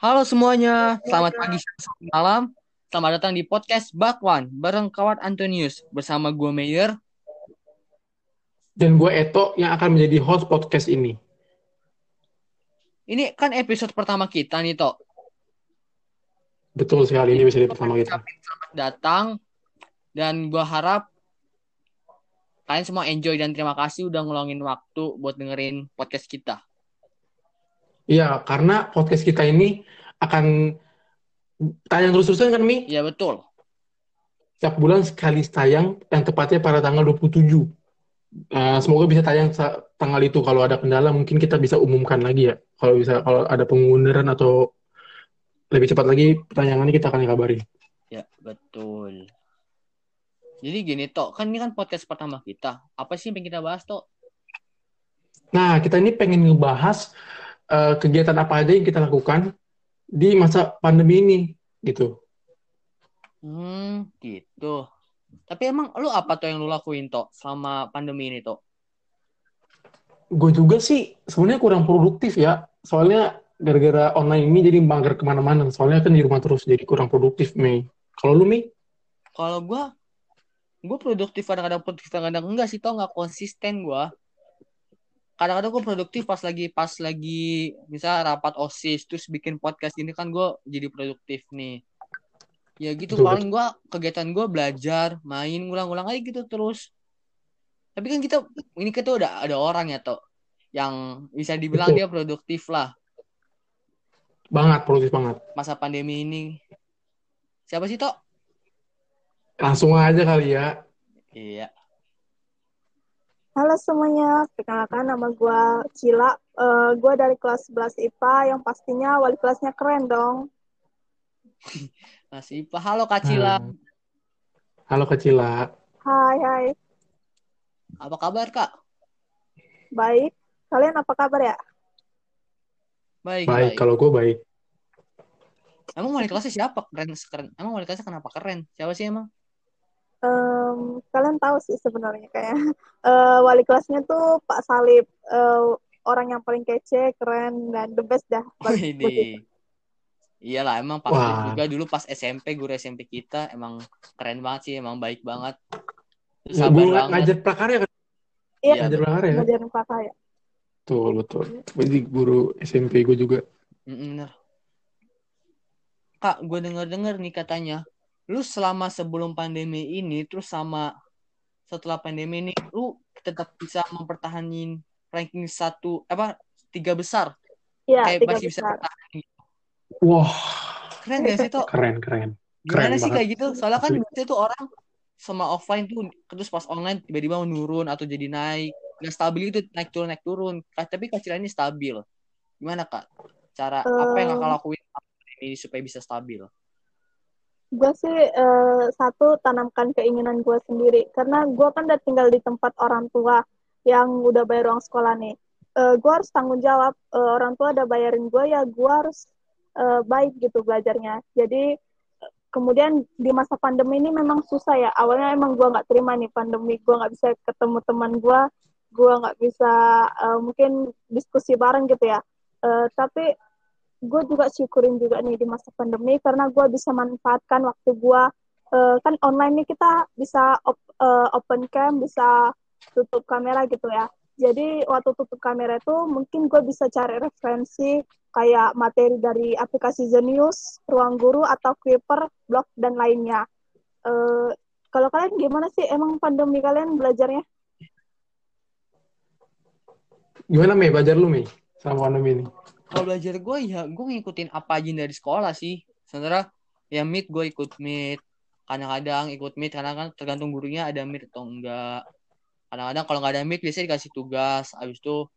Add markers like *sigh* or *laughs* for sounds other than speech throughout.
Halo semuanya, selamat pagi, sore, malam. Selamat datang di podcast Bakwan bareng kawan Antonius bersama gue Mayer. Dan gue Eto yang akan menjadi host podcast ini. Ini kan episode pertama kita nih, Tok. Betul sekali, ini bisa di pertama kita. Selamat datang dan gue harap kalian semua enjoy dan terima kasih udah ngeluangin waktu buat dengerin podcast kita. Iya, karena podcast kita ini akan tayang terus-terusan kan, Mi? Iya, betul. Setiap bulan sekali tayang, yang tepatnya pada tanggal 27. Uh, semoga bisa tayang tanggal itu. Kalau ada kendala, mungkin kita bisa umumkan lagi ya. Kalau bisa, kalau ada pengunduran atau lebih cepat lagi pertanyaannya kita akan kabari. Ya, betul. Jadi gini, Tok. Kan ini kan podcast pertama kita. Apa sih yang pengen kita bahas, Tok? Nah, kita ini pengen ngebahas uh, kegiatan apa aja yang kita lakukan di masa pandemi ini, gitu. Hmm, gitu. Tapi emang lu apa tuh yang lu lakuin, Tok, selama pandemi ini, Tok? Gue juga sih sebenarnya kurang produktif ya. Soalnya gara-gara online ini jadi mager ke mana-mana. Soalnya kan di rumah terus, jadi kurang produktif, Mei. Kalau lu, Mei? Kalau gua gue produktif kadang-kadang produktif kadang-kadang enggak sih tau nggak konsisten gua kadang-kadang gue produktif pas lagi pas lagi misal rapat osis terus bikin podcast ini kan gue jadi produktif nih. Ya gitu Betul, paling gue kegiatan gue belajar main ngulang-ngulang aja gitu terus. Tapi kan kita ini kita udah ada orang ya toh yang bisa dibilang Betul. dia produktif lah. Banget, produktif banget. masa pandemi ini. Siapa sih toh Langsung aja kali ya. iya Halo semuanya, perkenalkan nama gue Cila. Eh gue dari kelas 11 IPA yang pastinya wali kelasnya keren dong. masih Pak halo Kak Cila Hmm. Halo Kecila. Hai, hai. apa kabar Kak Baik. Kalian apa kabar ya? baik Baik, kalau gue baik. Emang wali kelasnya siapa? Keren, keren. Emang wali kelasnya kenapa keren? Siapa sih emang? Em, kalian tahu sih sebenarnya kayak *laughs* eh, wali kelasnya tuh Pak Salib. Eh, orang yang paling kece, keren, dan the best dah. *laughs* Ini. Iyalah, emang Pak Wah. Salif juga dulu pas SMP, guru SMP kita emang keren banget sih, emang baik banget. Ya, sabar gue banget. ngajar prakarya kan? Iya, Ngajar prakarya ya? ngajarin kakak ya. Betul, betul. Jadi guru SMP gue juga. Mm, Bener. Kak, gue denger-denger nih katanya, lu selama sebelum pandemi ini, terus sama setelah pandemi ini, lu tetap bisa mempertahankan ranking satu, apa, tiga besar. Iya, Kayak tiga masih bisa besar. bertahan. Wah, Keren gak sih, Tok? keren, keren. Gimana Keren sih banget. kayak gitu? Soalnya kan Asli. biasanya tuh orang sama offline tuh terus pas online tiba-tiba menurun atau jadi naik. Nggak stabil itu naik turun naik turun. Tapi Kak ini stabil. Gimana Kak? Cara apa yang Kakak lakuin ini supaya bisa stabil? Gue sih eh, satu tanamkan keinginan gue sendiri karena gue kan udah tinggal di tempat orang tua yang udah bayar uang sekolah nih. Eh gue harus tanggung jawab Eh, orang tua udah bayarin gue ya gue harus eh, baik gitu belajarnya. Jadi kemudian di masa pandemi ini memang susah ya. Awalnya emang gue nggak terima nih pandemi. Gue nggak bisa ketemu teman gue. Gue nggak bisa eh, mungkin diskusi bareng gitu ya. Eh, tapi gue juga syukurin juga nih di masa pandemi karena gue bisa manfaatkan waktu gue eh, kan online nih kita bisa op- eh, open cam bisa tutup kamera gitu ya jadi waktu tutup kamera itu mungkin gue bisa cari referensi kayak materi dari aplikasi Zenius, Ruang Guru atau Kuiper, Blog dan lainnya. Eh, kalau kalian gimana sih emang pandemi kalian belajarnya? Gimana, Mei? Belajar lu, Mei? Sama pandemi ini. Kalau belajar gue ya gue ngikutin apa aja dari sekolah sih. Sementara ya meet gue ikut meet. Kadang-kadang ikut meet karena kan tergantung gurunya ada meet atau enggak. Kadang-kadang kalau nggak ada meet biasanya dikasih tugas. Habis itu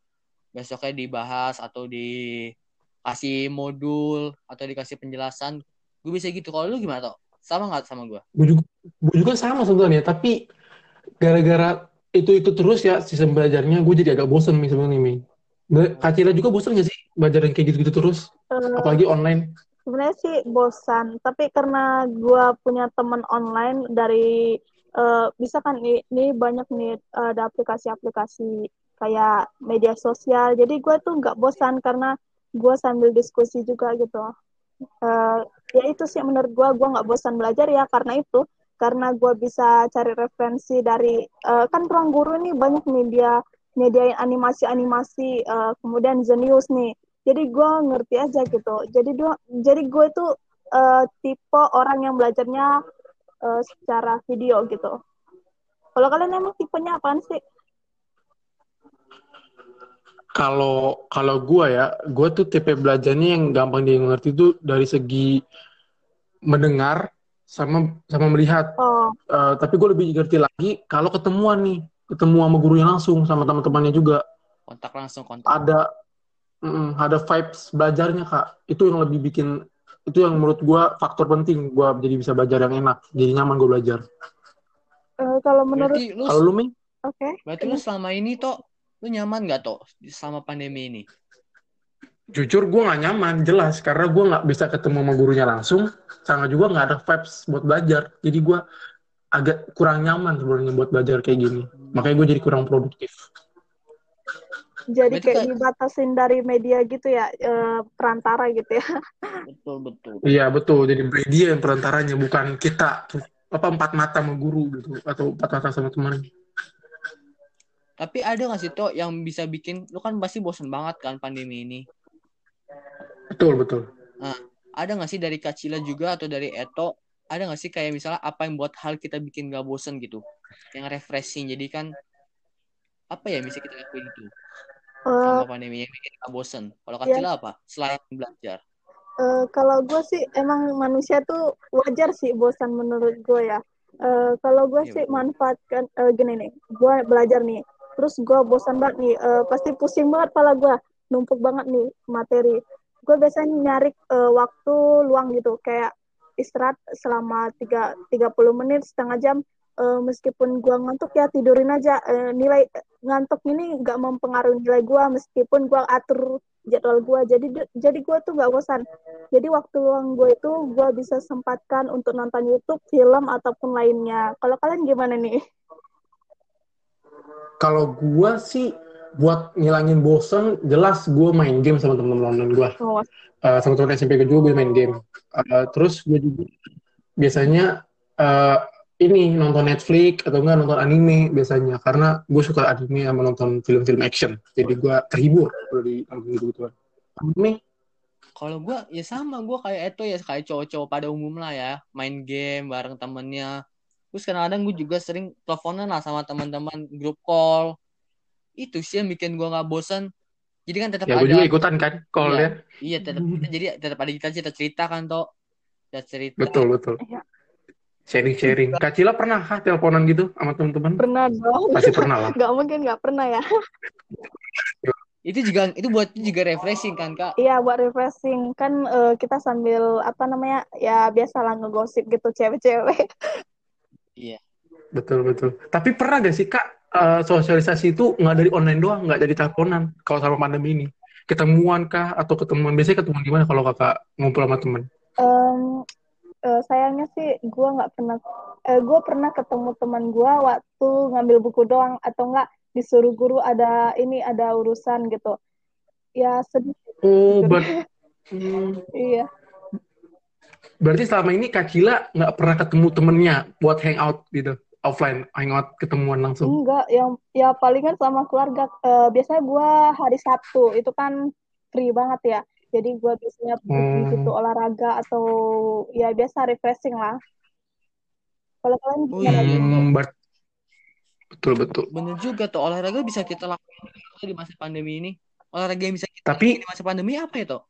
besoknya dibahas atau dikasih modul atau dikasih penjelasan. Gue bisa gitu. Kalau lu gimana toh? Sama nggak sama gue? Gue juga, juga sama sebenarnya, tapi gara-gara itu-itu terus ya sistem belajarnya, gue jadi agak bosen nih sebenarnya. Be- Kak Cila juga bosen gak sih belajar yang kayak gitu-gitu terus? Eh, Apalagi online. sebenarnya sih bosan tapi karena gue punya teman online dari eh, bisa kan ini, ini banyak nih eh, ada aplikasi-aplikasi kayak media sosial jadi gue tuh nggak bosan karena gue sambil diskusi juga gitu uh, ya itu sih menurut gue gue nggak bosan belajar ya karena itu karena gue bisa cari referensi dari uh, kan ruang guru ini banyak nih dia nyediain animasi-animasi uh, kemudian Zenius nih. Jadi gue ngerti aja gitu. Jadi dua jadi gue itu uh, tipe orang yang belajarnya uh, secara video gitu. Kalau kalian emang tipenya apaan sih? Kalau kalau gue ya gue tuh tipe belajarnya yang gampang dia ngerti itu dari segi mendengar sama sama melihat. Oh. uh, tapi gue lebih ngerti lagi kalau ketemuan nih ketemu sama gurunya langsung sama teman-temannya juga. Kontak langsung kontak ada mm, ada vibes belajarnya kak. Itu yang lebih bikin itu yang menurut gue faktor penting gue jadi bisa belajar yang enak jadi nyaman gue belajar. Uh, kalau menurut kalau lu mi oke. Okay. berarti lu selama ini toh lu nyaman gak toh selama pandemi ini? Jujur gue gak nyaman jelas. Karena gue nggak bisa ketemu sama gurunya langsung sama juga nggak ada vibes buat belajar. Jadi gue agak kurang nyaman sebenarnya buat belajar kayak gini. Makanya gue jadi kurang produktif. Jadi kayak dibatasin dari media gitu ya e, perantara gitu ya. Betul betul. Iya betul. Jadi media yang perantaranya bukan kita apa empat mata sama guru gitu atau empat mata sama teman. Tapi ada gak sih toh yang bisa bikin lu kan pasti bosen banget kan pandemi ini? Betul betul. Nah ada gak sih dari Kacila juga atau dari Eto ada gak sih kayak misalnya apa yang buat hal kita bikin gak bosen gitu? Yang refreshing. Jadi kan apa ya bisa kita lakuin itu? Uh, sama pandemi yang bikin gak bosen. Kalau Kacila yeah. apa? Selain belajar. Uh, kalau gue sih emang manusia tuh wajar sih bosan menurut gue ya. Uh, kalau gue yeah, sih betul. manfaatkan uh, gini nih gue belajar nih. Terus gue bosan banget nih uh, pasti pusing banget pala gue numpuk banget nih materi. Gue biasanya nyari uh, waktu luang gitu kayak istirahat selama tiga tiga puluh menit setengah jam. Uh, meskipun gue ngantuk ya tidurin aja. Uh, nilai ngantuk ini nggak mempengaruhi nilai gue meskipun gue atur jadwal gue jadi jadi gue tuh nggak bosan. Jadi waktu luang gue itu gue bisa sempatkan untuk nonton YouTube film ataupun lainnya. Kalau kalian gimana nih? Kalau gue sih buat ngilangin bosen jelas gue main game sama temen-temen online gue oh. uh, sama temen SMP gue juga gue main game. Uh, terus gue juga biasanya uh, ini nonton Netflix atau enggak nonton anime biasanya. Karena gue suka anime sama nonton film-film action. Jadi gue terhibur kalau di gitu gituan anime? Kalau gue ya sama. Gue kayak itu ya kayak cowok-cowok pada umum lah ya. Main game bareng temennya. Terus kadang-kadang gue juga sering teleponan lah sama teman-teman grup call itu sih yang bikin gue nggak bosan jadi kan tetap ya, ada juga ikutan kan call iya, ya iya tetap jadi tetap ada kita cerita cerita kan toh ya cerita. Betul betul. Iya. sharing sharing Kak Cila pernah kah teleponan gitu sama teman-teman? Pernah dong. Pasti pernah lah. *laughs* Nggak mungkin nggak pernah ya. Itu juga itu buat juga refreshing kan kak? Iya buat refreshing. Kan uh, kita sambil apa namanya ya biasa lah ngegosip gitu cewek-cewek. Iya. Betul betul. Tapi pernah gak sih kak uh, sosialisasi itu nggak dari online doang, nggak dari teleponan kalau sama pandemi ini. Ketemuan kah atau ketemuan biasanya ketemuan gimana kalau kakak ngumpul sama temen? Um, uh, sayangnya sih gue nggak pernah. Uh, gue pernah ketemu teman gue waktu ngambil buku doang atau enggak disuruh guru ada ini ada urusan gitu. Ya sedih. Oh, ber hmm. *laughs* iya. Berarti selama ini Kak Cila nggak pernah ketemu temennya buat hangout gitu? Offline hangout ketemuan langsung? Enggak, yang ya palingan sama keluarga. Uh, biasanya gue hari Sabtu itu kan free banget ya. Jadi gue biasanya hmm. gitu olahraga atau ya biasa refreshing lah. Kalau kalian gimana? Hmm, betul betul. Bener juga tuh olahraga bisa kita lakukan di masa pandemi ini. Olahraga yang bisa kita Tapi di masa pandemi apa ya toh?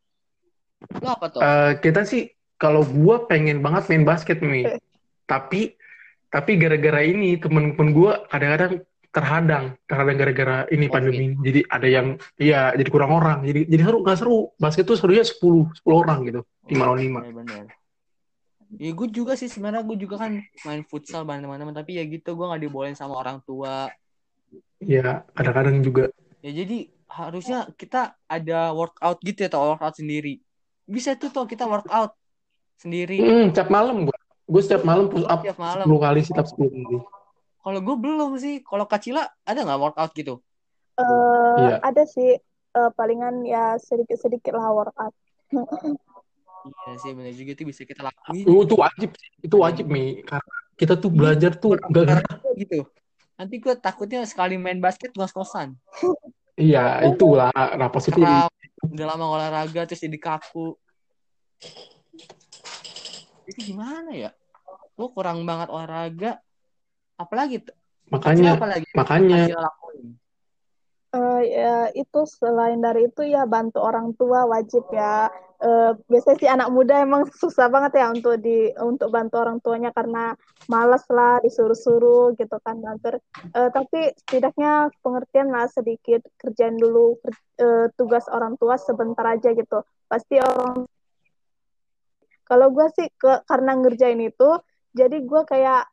Lo apa tuh? Uh, kita sih kalau gue pengen banget main basket nih. Tapi tapi gara-gara ini temen-temen gue kadang-kadang terhadang terhadang gara-gara ini okay. pandemi jadi ada yang iya jadi kurang orang jadi jadi seru nggak seru basket tuh serunya sepuluh sepuluh orang gitu lima lawan lima Ya gue juga sih sebenarnya gue juga kan main futsal bareng teman-teman tapi ya gitu gue nggak dibolehin sama orang tua. Iya kadang-kadang juga. Ya jadi harusnya kita ada workout gitu ya atau workout sendiri. Bisa tuh tuh kita workout sendiri. Hmm, cap malam gue. Gue setiap malam push up setiap malam. 10 kali sit up 10 kali. Kalau gue belum sih. Kalau Kacila ada nggak workout gitu? Uh, iya. Ada sih. Uh, palingan ya sedikit-sedikit lah workout. Iya sih benar juga itu bisa kita lakuin. Oh, itu wajib sih. Itu wajib, Mi. Karena kita tuh belajar tuh gak Olahraga gitu. Nanti gue takutnya sekali main basket ngos-ngosan. Iya, itulah napas itu udah lama olahraga terus jadi kaku. Itu gimana ya? Gue kurang banget olahraga. Apalagi makanya apalagi makanya. Eh, ya, itu selain dari itu ya bantu orang tua wajib ya. Eh, biasanya sih anak muda emang *laughs* susah banget ya untuk di untuk bantu orang tuanya karena malas lah disuruh-suruh gitu kan mager. Eh, tapi setidaknya pengertian lah sedikit kerjain dulu eh, tugas orang tua sebentar aja gitu. Pasti orang kalau gue sih ke karena ngerjain itu jadi gue kayak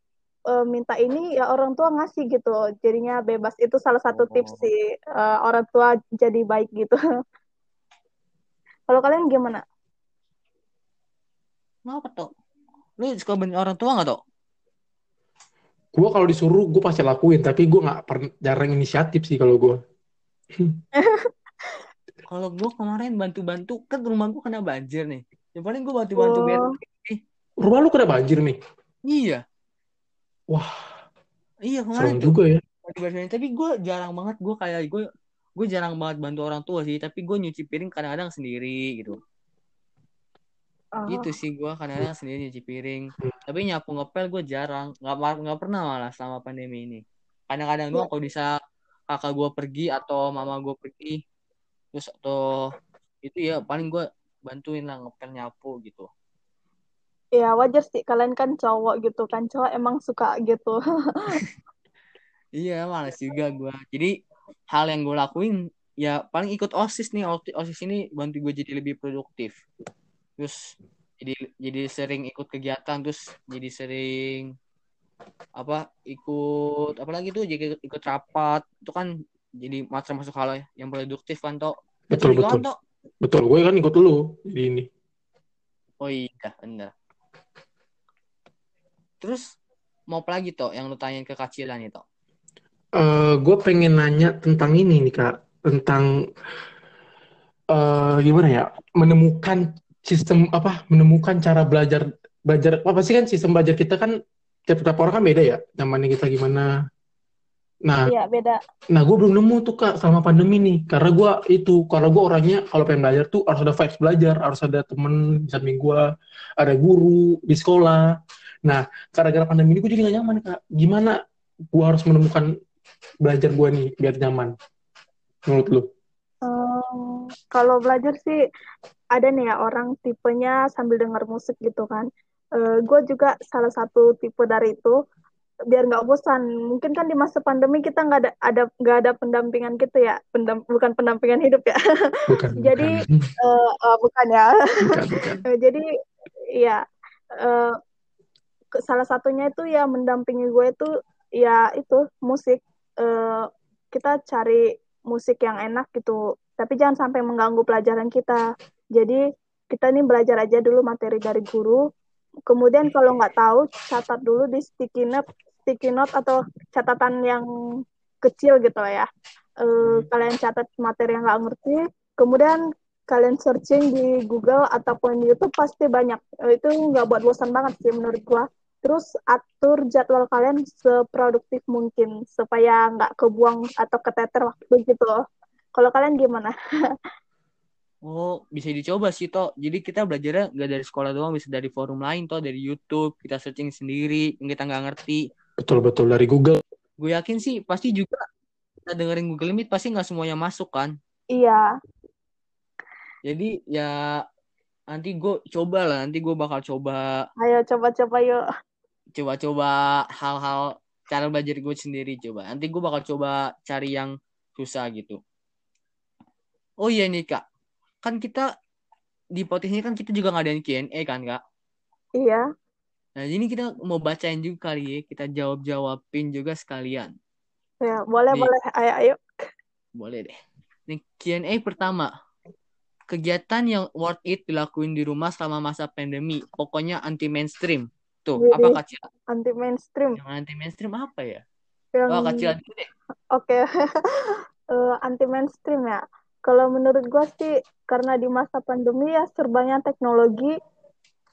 eh, minta ini ya orang tua ngasih gitu jadinya bebas itu salah satu Oh. tips sih eh, orang tua jadi baik gitu *laughs* kalau kalian gimana Kenapa tuh? Lu suka bantu orang tua gak tuh? gue kalau disuruh gue pasti lakuin tapi gue nggak pernah jarang inisiatif sih kalau gue *laughs* *laughs* Kalau gue kemarin bantu-bantu, kan rumah gue kena banjir nih. Yang paling gue bantu-bantu Oh. beres. rumah lu kena banjir nih Iya. wah Iya kemarin serem tuh. juga ya bantu. Tapi gue jarang banget, gue kayak gue gue jarang banget bantu orang tua sih. Tapi gue nyuci piring kadang-kadang sendiri gitu. Oh. Gitu sih gue kadang-kadang sendiri nyuci piring. Hmm. Tapi nyapu ngepel gue jarang. Nggak, nggak pernah malah selama pandemi ini. Kadang-kadang doang kalau bisa kakak gue pergi atau mama gue pergi. Terus atau itu ya paling gue bantuin lah ngepel nyapu gitu. ya wajar sih kalian kan cowok gitu kan cowok emang suka gitu *laughs* Iya, males juga gue. Jadi hal yang gue lakuin ya paling ikut OSIS nih. Osi- OSIS ini bantu gue jadi lebih produktif. Terus jadi jadi sering ikut kegiatan terus jadi sering apa ikut apalagi tuh jadi ikut, ikut rapat itu kan jadi macam masuk hal yang produktif kan toh Betul, kan, betul. Betul gue kan ikut lu di ini. Oh iya bener. Terus mau apa lagi toh yang lu tanyain ke Kak Cila nih toh Eh, gue pengen nanya tentang ini nih kak. Tentang eh gimana ya? Menemukan sistem apa menemukan cara belajar belajar apa sih kan sistem belajar kita kan tiap tiap orang kan beda ya zamannya kita gimana nah iya beda. nah gue belum nemu tuh kak selama pandemi nih. Karena gue itu karena gue orangnya kalau pengen belajar tuh harus ada vibes belajar harus ada temen di samping gue ada guru di sekolah. Nah gara-gara pandemi ini gue jadi gak nyaman kak. Gimana gue harus menemukan belajar gue nih biar nyaman? Menurut lu? Ehm, kalau belajar sih ada nih ya orang tipenya sambil dengar musik gitu kan. gue juga salah satu tipe dari itu biar nggak bosan. Mungkin kan di masa pandemi kita nggak ada ada nggak ada pendampingan gitu ya, Pendam- bukan pendampingan hidup ya. bukan *laughs* Jadi, bukan Eh, eh, bukan ya. bukan bukan *laughs* jadi ya ke- salah satunya itu ya mendampingi gue itu ya itu musik. Eh, kita cari musik yang enak gitu, tapi jangan sampai mengganggu pelajaran kita. Jadi kita nih belajar aja dulu materi dari guru. Kemudian kalau nggak tahu catat dulu di sticky note, sticky note atau catatan yang kecil gitu ya. Eh, kalian catat materi yang nggak ngerti, kemudian kalian searching di Google ataupun di YouTube pasti banyak. Eh, Itu nggak buat bosan banget sih menurut gua. Terus atur jadwal kalian seproduktif mungkin supaya nggak kebuang atau keteter waktu gitu. Kalau kalian gimana? *laughs* Oh, bisa dicoba sih, Toh. Jadi kita belajarnya nggak dari sekolah doang, bisa dari forum lain, Toh. Dari YouTube, kita searching sendiri, yang kita nggak ngerti. Betul betul dari Google Gue yakin sih, pasti juga kita dengerin Google Meet, pasti nggak semuanya masuk, kan? Iya, Jadi, ya nanti gue coba lah. Nanti gue bakal coba ayo coba-coba yuk. coba-coba hal-hal cara belajar gue sendiri coba. Nanti gue bakal coba cari yang susah gitu. Oh iya nih, Kak. Kan kita di podcast ini kan kita juga ngadain Q&A kan, Kak? Iya, Nah, ini kita mau bacain juga kali ya. Kita jawab-jawabin juga sekalian. ya boleh Nih. boleh. Ayo ayo. Boleh deh. Nih, Q&A pertama. Kegiatan yang worth it dilakuin di rumah selama masa pandemi. Pokoknya anti mainstream. Tuh, apa Kak Cila? Anti mainstream. Yang anti mainstream apa ya? Yang Oh, Kak Cila dulu deh. Oke. *laughs* Eh, anti mainstream ya. Kalau menurut gue sih karena di masa pandemi ya serbanya teknologi.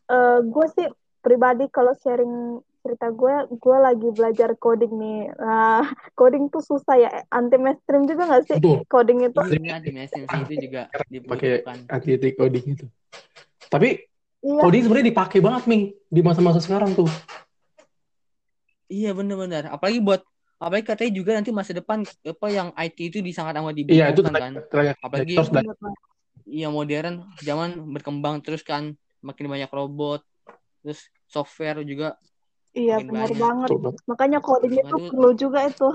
eh gue sih pribadi kalau sharing cerita gue, gue lagi belajar coding nih. Nah, coding tuh susah ya. Anti mainstream juga nggak sih Betul. coding itu? Iya, di mesin sih itu juga pakai dibutuhkan. anti coding itu. Tapi Iya, coding sebenarnya dipakai banget Ming di masa-masa sekarang tuh. Iya benar-benar. Apalagi buat apalagi katanya juga nanti masa depan apa yang IT itu di sangat amat Iya itu dibutuhkan kan. Apalagi Iya modern, zaman berkembang terus kan makin banyak robot, terus software juga iya benar banyak. banget. betul banget. Makanya coding itu perlu juga itu.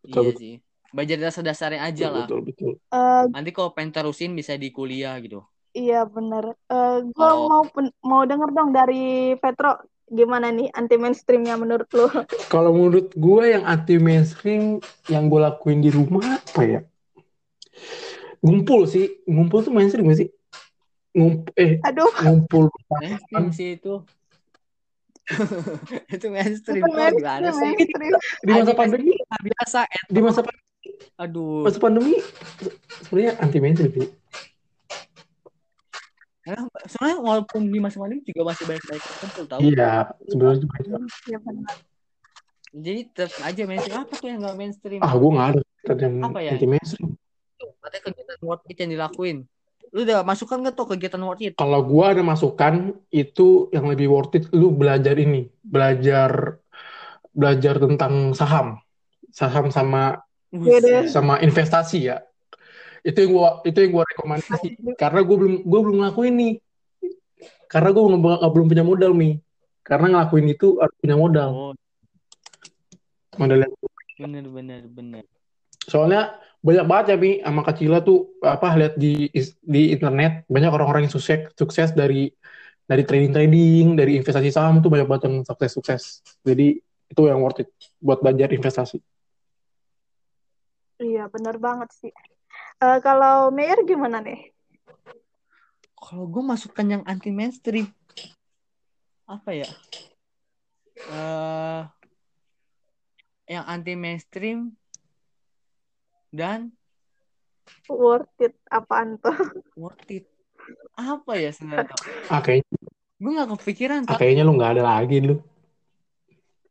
Betul, Iya betul. sih. Belajar dasar-dasarnya aja lah. Betul betul. Eh, Nanti kalau pengen terusin bisa di kuliah gitu. iya benar. Eh gue Kalau- mau pen- mau denger dong dari Petro gimana nih anti mainstreamnya menurut lu? *laughs* Kalau menurut gue yang anti mainstream yang gue lakuin di rumah apa ya? Ngumpul sih, ngumpul tuh mainstream gak sih? Ngump eh Aduh, ngumpul Mainstream sih itu. *laughs* itu mainstream gimana mainstream, sih? mainstream. di masa pandemi, Nggak biasa eh. di masa pa- Aduh. masa pandemi sebenarnya anti mainstream sih. Karena soalnya walaupun di masa pandemi juga masih banyak-banyak yang kumpul tahu. Iya, sebenarnya juga. Iya benar. Jadi tetap aja mainstream apa tuh yang nggak mainstream? Ah, gue nggak ada yang Apa ya? anti mainstream. Katanya kegiatan worth it yang dilakuin. Lu udah masukkan nggak tuh kegiatan worth it? Kalau gue ada masukan itu yang lebih worth it, lu belajar ini, belajar belajar tentang saham, saham sama Iya sama investasi ya. Itu yang gua itu yang gua rekomendasi karena gue belum gue belum ngelakuin nih. Karena gue belum belum punya modal nih. Karena ngelakuin itu harus punya modal. Oh, Modal yang bener bener bener. Soalnya banyak banget ya Mi sama Kacila tuh apa lihat di di internet banyak orang-orang yang sukses sukses dari dari trading trading dari investasi saham tuh banyak banget yang sukses sukses. Jadi itu yang worth it buat belajar investasi. Iya benar banget sih. Eh, kalau Mayer gimana nih? Kalau gue masukkan yang anti mainstream, apa ya? eh yang anti mainstream dan Worth it apaan tuh? worth it. Apa ya sebenarnya? Ah kayaknya, Gue nggak kepikiran. ah, tak. kayaknya lu nggak ada lagi lu.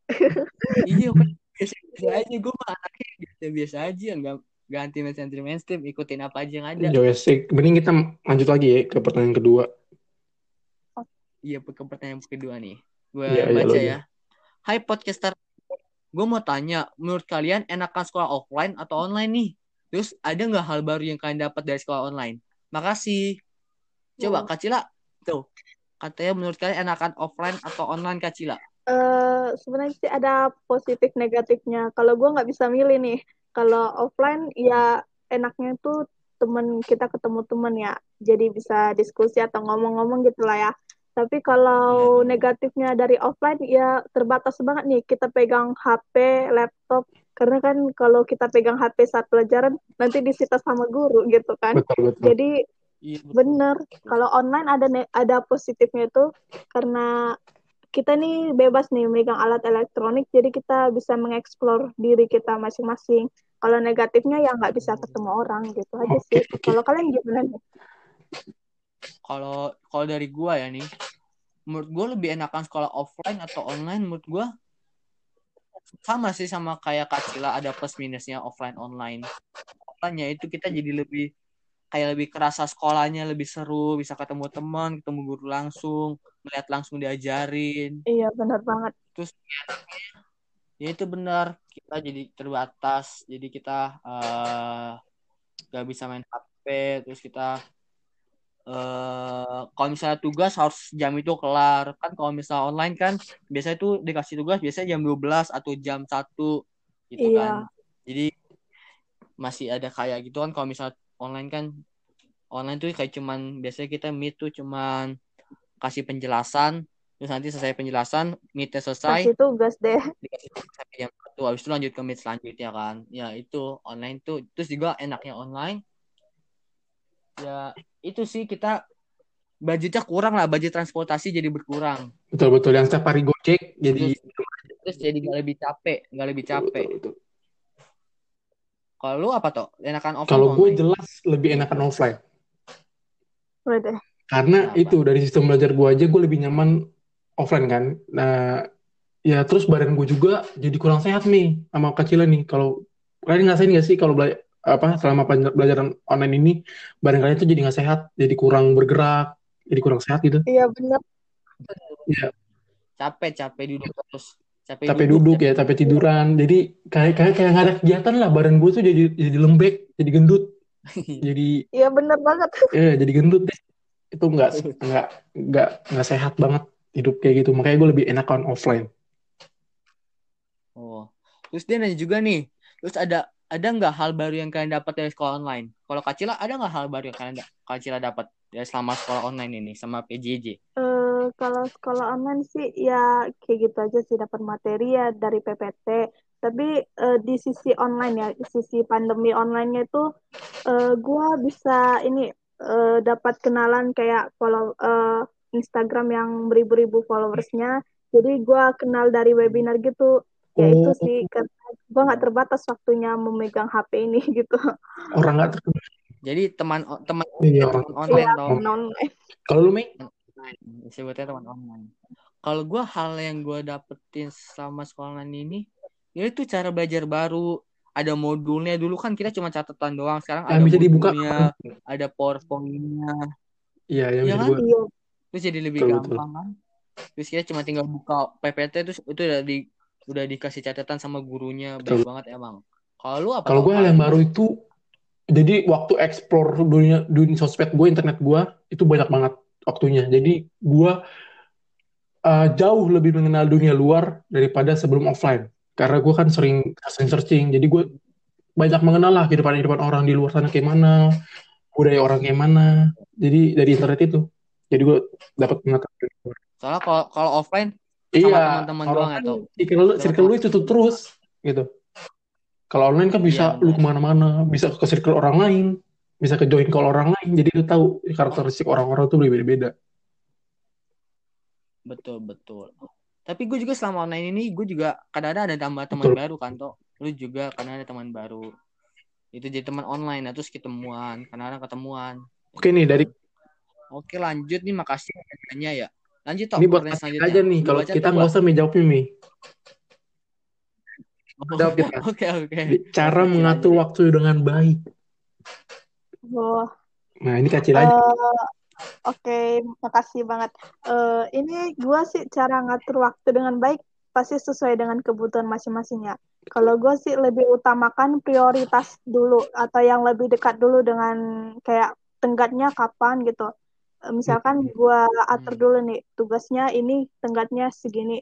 *laughs* Iya, kan biasa-biasa aja. Gue mah anaknya biasa-biasa aja, nggak nggak anti mainstream, anti mainstream. Ikutin apa aja yang ada. Joystick. Mending kita lanjut lagi ya ke pertanyaan kedua. Iya, ke pertanyaan kedua nih. Gue Iya, iya, baca lo, ya. Hai podcaster, gue mau tanya, menurut kalian enakan sekolah offline atau online nih? Terus ada nggak hal baru yang kalian dapat dari sekolah online? Makasih. Coba Hmm. Kak Cila, tuh. Katanya menurut kalian enakan offline atau online Kak Cila? Eh, sebenarnya sih ada positif negatifnya. Kalau gue nggak bisa milih nih. Kalau offline ya enaknya tuh temen kita ketemu temen ya. Jadi bisa diskusi atau ngomong-ngomong gitu lah ya. Tapi kalau Iya. negatifnya dari offline ya terbatas banget nih. Kita pegang HP, laptop. Karena kan kalau kita pegang HP saat pelajaran nanti disita sama guru gitu kan. Betul betul. Jadi Iya, betul. Bener. Kalau online ada ada positifnya itu karena kita nih bebas nih megang alat elektronik, jadi kita bisa mengeksplor diri kita masing-masing. Kalau negatifnya ya nggak bisa ketemu orang gitu aja sih. Kalau kalian gimana nih? Kalau kalau dari gua ya nih, menurut gua lebih enakan sekolah offline atau online. Menurut gua sama sih sama kayak Kak Cila ada plus minusnya offline online. Offline ya itu kita jadi lebih kayak lebih kerasa sekolahnya lebih seru, bisa ketemu teman, ketemu guru langsung, melihat langsung diajarin. Iya benar banget. Terus ya itu benar kita jadi terbatas, jadi kita eh gak bisa main HP, terus kita eh kalau misalnya tugas harus jam itu kelar kan kalau misalnya online kan biasanya tuh dikasih tugas biasanya jam 12 atau jam 1 gitu Iya. kan jadi masih ada kayak gitu kan kalau misalnya online kan online tuh kayak cuman biasanya kita meet tuh cuman kasih penjelasan terus nanti selesai penjelasan meetnya selesai Kasih tugas deh. *laughs* dikasih tugas sampai jam satu habis itu lanjut ke meet selanjutnya kan ya itu online tuh terus juga enaknya online ya itu sih kita budgetnya kurang lah budget transportasi jadi berkurang Betul betul. Yang setiap hari gojek jadi terus jadi nggak lebih capek nggak lebih capek Betul, betul. Kalau lu apa toh? Enakan offline Kalau gue jelas lebih enakan offline. Boleh deh. Karena Kenapa? itu dari sistem belajar gue aja gue lebih nyaman offline kan. Nah, ya terus badan gue juga jadi kurang sehat nih sama kecilan nih. Kalau kalian ngerasain nggak sih kalau bela- apa selama pelajaran online ini badan kalian tuh jadi nggak sehat, jadi kurang bergerak, jadi kurang sehat gitu. Iya bener. Iya, Capek, capek duduk terus. Capek, capek duduk ya, capek tiduran. Jadi kayak kayak kayak nggak ada kegiatan lah. Badan gue tuh jadi jadi lembek, jadi gendut, *laughs* jadi Iya bener banget. eh *laughs* jadi gendut deh. Itu nggak nggak nggak nggak sehat banget hidup kayak gitu. Makanya gue lebih enakan offline. Oh. Terus dia nanya juga nih. Terus ada ada nggak hal baru yang kalian dapat dari sekolah online? Kalau Kacila ada nggak hal baru yang kalian Kacila dapat ya selama sekolah online ini sama PJJ? Eh, kalau sekolah online sih ya kayak gitu aja sih dapat materi ya dari PPT. Tapi eh, di sisi online ya, di sisi pandemi online-nya itu eh, gua bisa ini eh, dapat kenalan kayak follow eh, Instagram yang beribu-ribu followersnya. Jadi gua kenal dari webinar gitu. Ya itu Oh, sih karena gua nggak terbatas waktunya memegang HP ini *laughs* gitu. orang nggak terkenal. Jadi teman teman Iya, teman online Iya, online. Kalau lu Mei? Sebutnya teman online. Kalau gue hal yang gue dapetin sama sekolah online ini, ya itu cara belajar baru. Ada modulnya dulu kan kita cuma catatan doang. Sekarang yang ada bisa dibuka. modulnya, ada powerpointnya. Iya, yang Iya bisa kan? dibuka. Iya, Terus jadi lebih Betul, betul. gampang kan. Terus kita cuma tinggal buka PPT terus itu udah di udah dikasih catatan sama gurunya. Baik Betul. banget emang. Kalau lu apa Kalau gue hal yang baru itu, jadi waktu explore dunia dunia sosmed gue, internet gue itu banyak banget waktunya. Jadi gue uh, jauh lebih mengenal dunia luar daripada sebelum offline. Karena gue kan sering sering searching, jadi gue banyak mengenal lah kehidupan kehidupan orang di luar sana kayak mana, budaya orang kayak mana. Jadi dari internet itu, jadi gue dapat pengetahuan. Soalnya kalau kalau offline sama Iya, teman-teman kalau doang kan atau circle lu, circle lu itu tuh terus gitu. Kalau online kan bisa Iya, lu ke mana-mana, bisa ke circle orang lain, bisa ke join call orang lain, jadi lu tahu karakteristik orang-orang tuh berbeda-beda. Betul, betul. Tapi gue juga selama online ini, gue juga kadang-kadang ada tambah teman baru kan, toh. Lu juga kadang ada teman baru. Itu jadi teman online, nah, terus ketemuan, kadang-kadang ketemuan. Oke nih dari Oke, lanjut nih, makasih pertanyaannya ya. Lanjut toh, ini buat selanjutnya. aja nih, kalau kita nggak usah menjawab nih, Mi. Oh, Jawab kita. *laughs* Oke, oke. Cara mengatur waktu dengan baik. Wah. Nah ini kecil aja. Eh, Oke, makasih banget. Eh, ini gua sih cara ngatur waktu dengan baik pasti sesuai dengan kebutuhan masing-masingnya. Kalau gue sih lebih utamakan prioritas dulu atau yang lebih dekat dulu dengan kayak tenggatnya kapan gitu. Misalkan gua atur Hmm. dulu nih tugasnya ini tenggatnya segini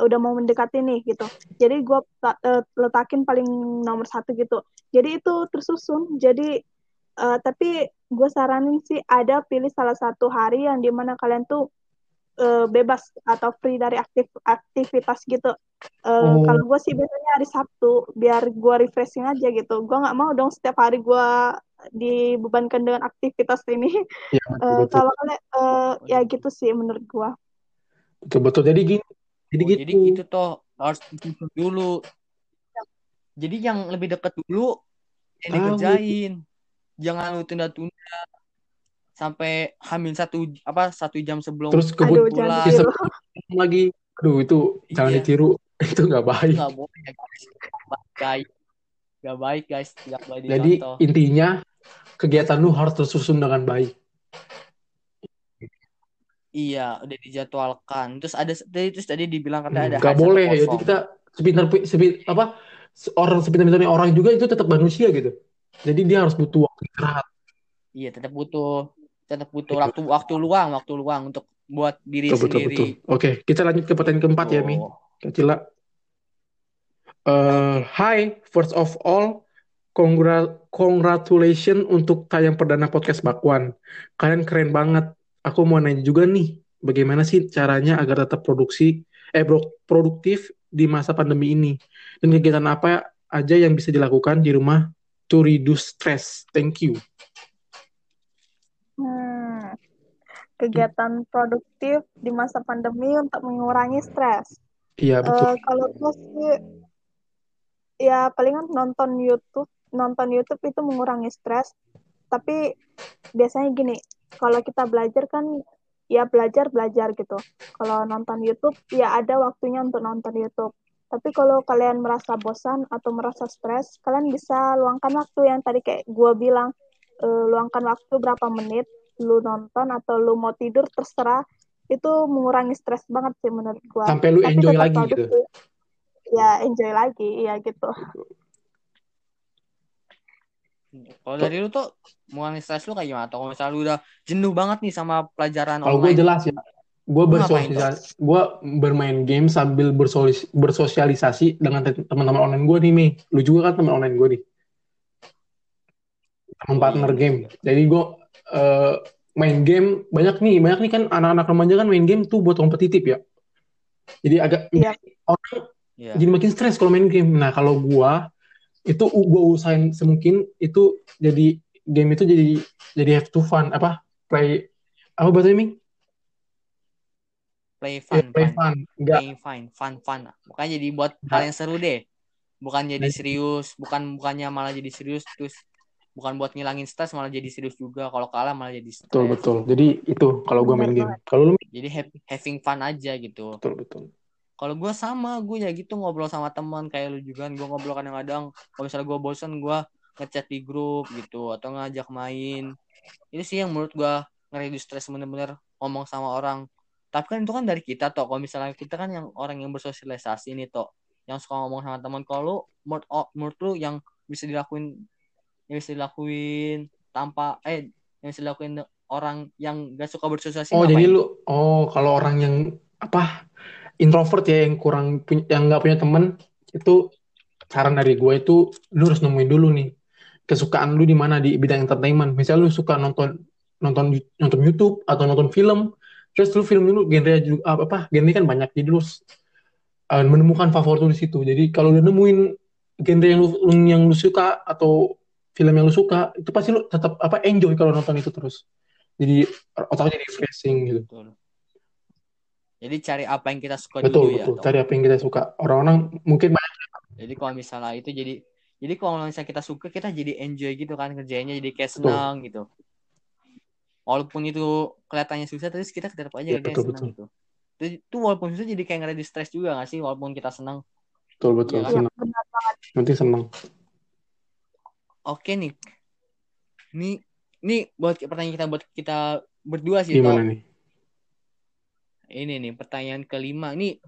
udah mau mendekati nih gitu. Jadi gua ta- eh, letakin paling nomor satu gitu. Jadi itu tersusun. Jadi eh, tapi gue saranin sih ada pilih salah satu hari yang di mana kalian tuh eh, bebas atau free dari aktif aktivitas gitu. Eh, Oh. Kalau gue sih biasanya hari Sabtu biar gue refreshing aja gitu. Gue nggak mau dong setiap hari gue dibebankan dengan aktivitas ini. *laughs* Betul betul kalau kalian eh, ya gitu sih menurut gue. betul betul. Jadi gini, jadi Oh, gitu. jadi gitu toh, harus dulu. Jadi yang lebih dekat dulu yang Tahu. dikerjain. Jangan lu tunda-tunda sampai hamil satu apa satu jam sebelum Terus kebut pulang. *laughs* lagi. Aduh itu jangan Iya. ditiru. *laughs* Itu nggak baik. nggak boleh guys Nggak baik nggak baik guys nggak boleh Jadi dicontoh intinya kegiatan lu harus tersusun dengan baik. iya udah dijadwalkan terus ada tadi terus tadi dibilang katanya ada Hmm, Nggak boleh. Jadi kosong. kita sepintar sepin, apa orang sepintar-pintarnya orang juga itu tetap manusia gitu. Jadi dia harus butuh waktu istirahat. iya tetap butuh tetap butuh Gitu. waktu waktu luang waktu luang untuk buat diri Betul betul sendiri betul. Oke, kita lanjut ke pertanyaan keempat ya, Mi. Tuh. Kacila. Eh, hi, first of all, congra congratulations untuk tayang perdana podcast Bakwan. Kalian keren banget. Aku mau nanya juga nih, bagaimana sih caranya agar tetap produksi eh pro- produktif di masa pandemi ini? Dan kegiatan apa aja yang bisa dilakukan di rumah to reduce stress? Thank you. Hmm, kegiatan produktif di masa pandemi untuk mengurangi stres. Iya, betul. Eh, kalau gue sih ya palingan nonton YouTube nonton YouTube itu mengurangi stres. Tapi biasanya gini kalau kita belajar kan ya belajar belajar gitu. Kalau nonton YouTube ya ada waktunya untuk nonton YouTube. Tapi kalau kalian merasa bosan atau merasa stres kalian bisa luangkan waktu yang tadi kayak gue bilang. Uh, luangkan waktu berapa menit lu nonton atau lu mau tidur terserah itu mengurangi stres banget sih menurut gue sampai lu Tapi enjoy tetap lagi gitu? ya enjoy lagi. Iya gitu. Kalau dari lu tuh mengurangi stres lu kayak gimana? Atau kalau misalnya lu udah jenuh banget nih sama pelajaran kalau gue jelas ya gue bersosialisasi gue bermain game sambil bersolis- bersosialisasi dengan te- teman-teman online gue nih Mei lu juga kan teman online gue nih. Teman partner iya. game. Jadi gue eh, main game banyak nih banyak nih kan anak-anak remaja kan main game tuh buat kompetitif ya jadi agak Iya. orang Iya. jadi makin stres kalau main game nah kalau gue itu gue usahain semungkin itu jadi game itu jadi jadi have to fun apa play apa bahasa ini Play Ya, fun, play fun. fun enggak Play fun, fun, fun. Makanya jadi buat Nah. hal yang seru deh. Bukan jadi Nah. serius, bukan bukannya malah jadi serius terus bukan buat ngilangin stres malah jadi serius juga. Kalau kalah malah jadi stres. betul betul jadi itu kalau gue main game kalau lu Jadi happy- having fun aja gitu. betul betul Kalau gue sama, gue ya gitu ngobrol sama teman kayak lu juga. Gue ngobrol kadang-kadang. Kalau misalnya gue bosen, gue ngechat di grup gitu atau ngajak main. Itu sih yang menurut gue ngereduce stres bener-bener ngomong sama orang. Tapi kan itu kan dari kita toh. Kalau misalnya kita kan yang orang yang bersosialisasi nih toh, yang suka ngomong sama teman. Kalau menurut, menurut lu yang bisa dilakuin, yang bisa dilakuin tanpa eh yang bisa dilakuin orang yang gak suka bersosialisasi oh ngapain? jadi lu oh kalau orang yang apa introvert ya yang kurang yang nggak punya temen itu saran dari gue itu lu harus nemuin dulu nih kesukaan lu di mana di bidang entertainment misal lu suka nonton nonton nonton YouTube atau nonton film terus lu film dulu genre juga apa, apa genre kan banyak jadi lu uh, menemukan favorit lu di situ jadi kalau udah nemuin genre yang lu yang lu suka atau film yang lu suka itu pasti lu tetap apa enjoy kalau nonton itu terus jadi otak jadi refreshing gitu Betul. Jadi cari apa yang kita suka betul dulu ya. betul toh. cari apa yang kita suka orang-orang mungkin banyak Jadi kalau misalnya itu jadi jadi kalau misalnya kita suka kita jadi enjoy gitu kan kerjanya jadi kayak Betul. senang gitu. Walaupun itu kelihatannya susah terus kita tetap aja Iya, kayak betul, senang gitu. Itu, itu walaupun susah jadi kayak ngeredi stres juga gak sih walaupun kita senang. betul betul ya senang senang Oke nih. Nih nih buat pertanyaan kita buat kita berdua sih gimana nih Ini nih pertanyaan kelima. Nih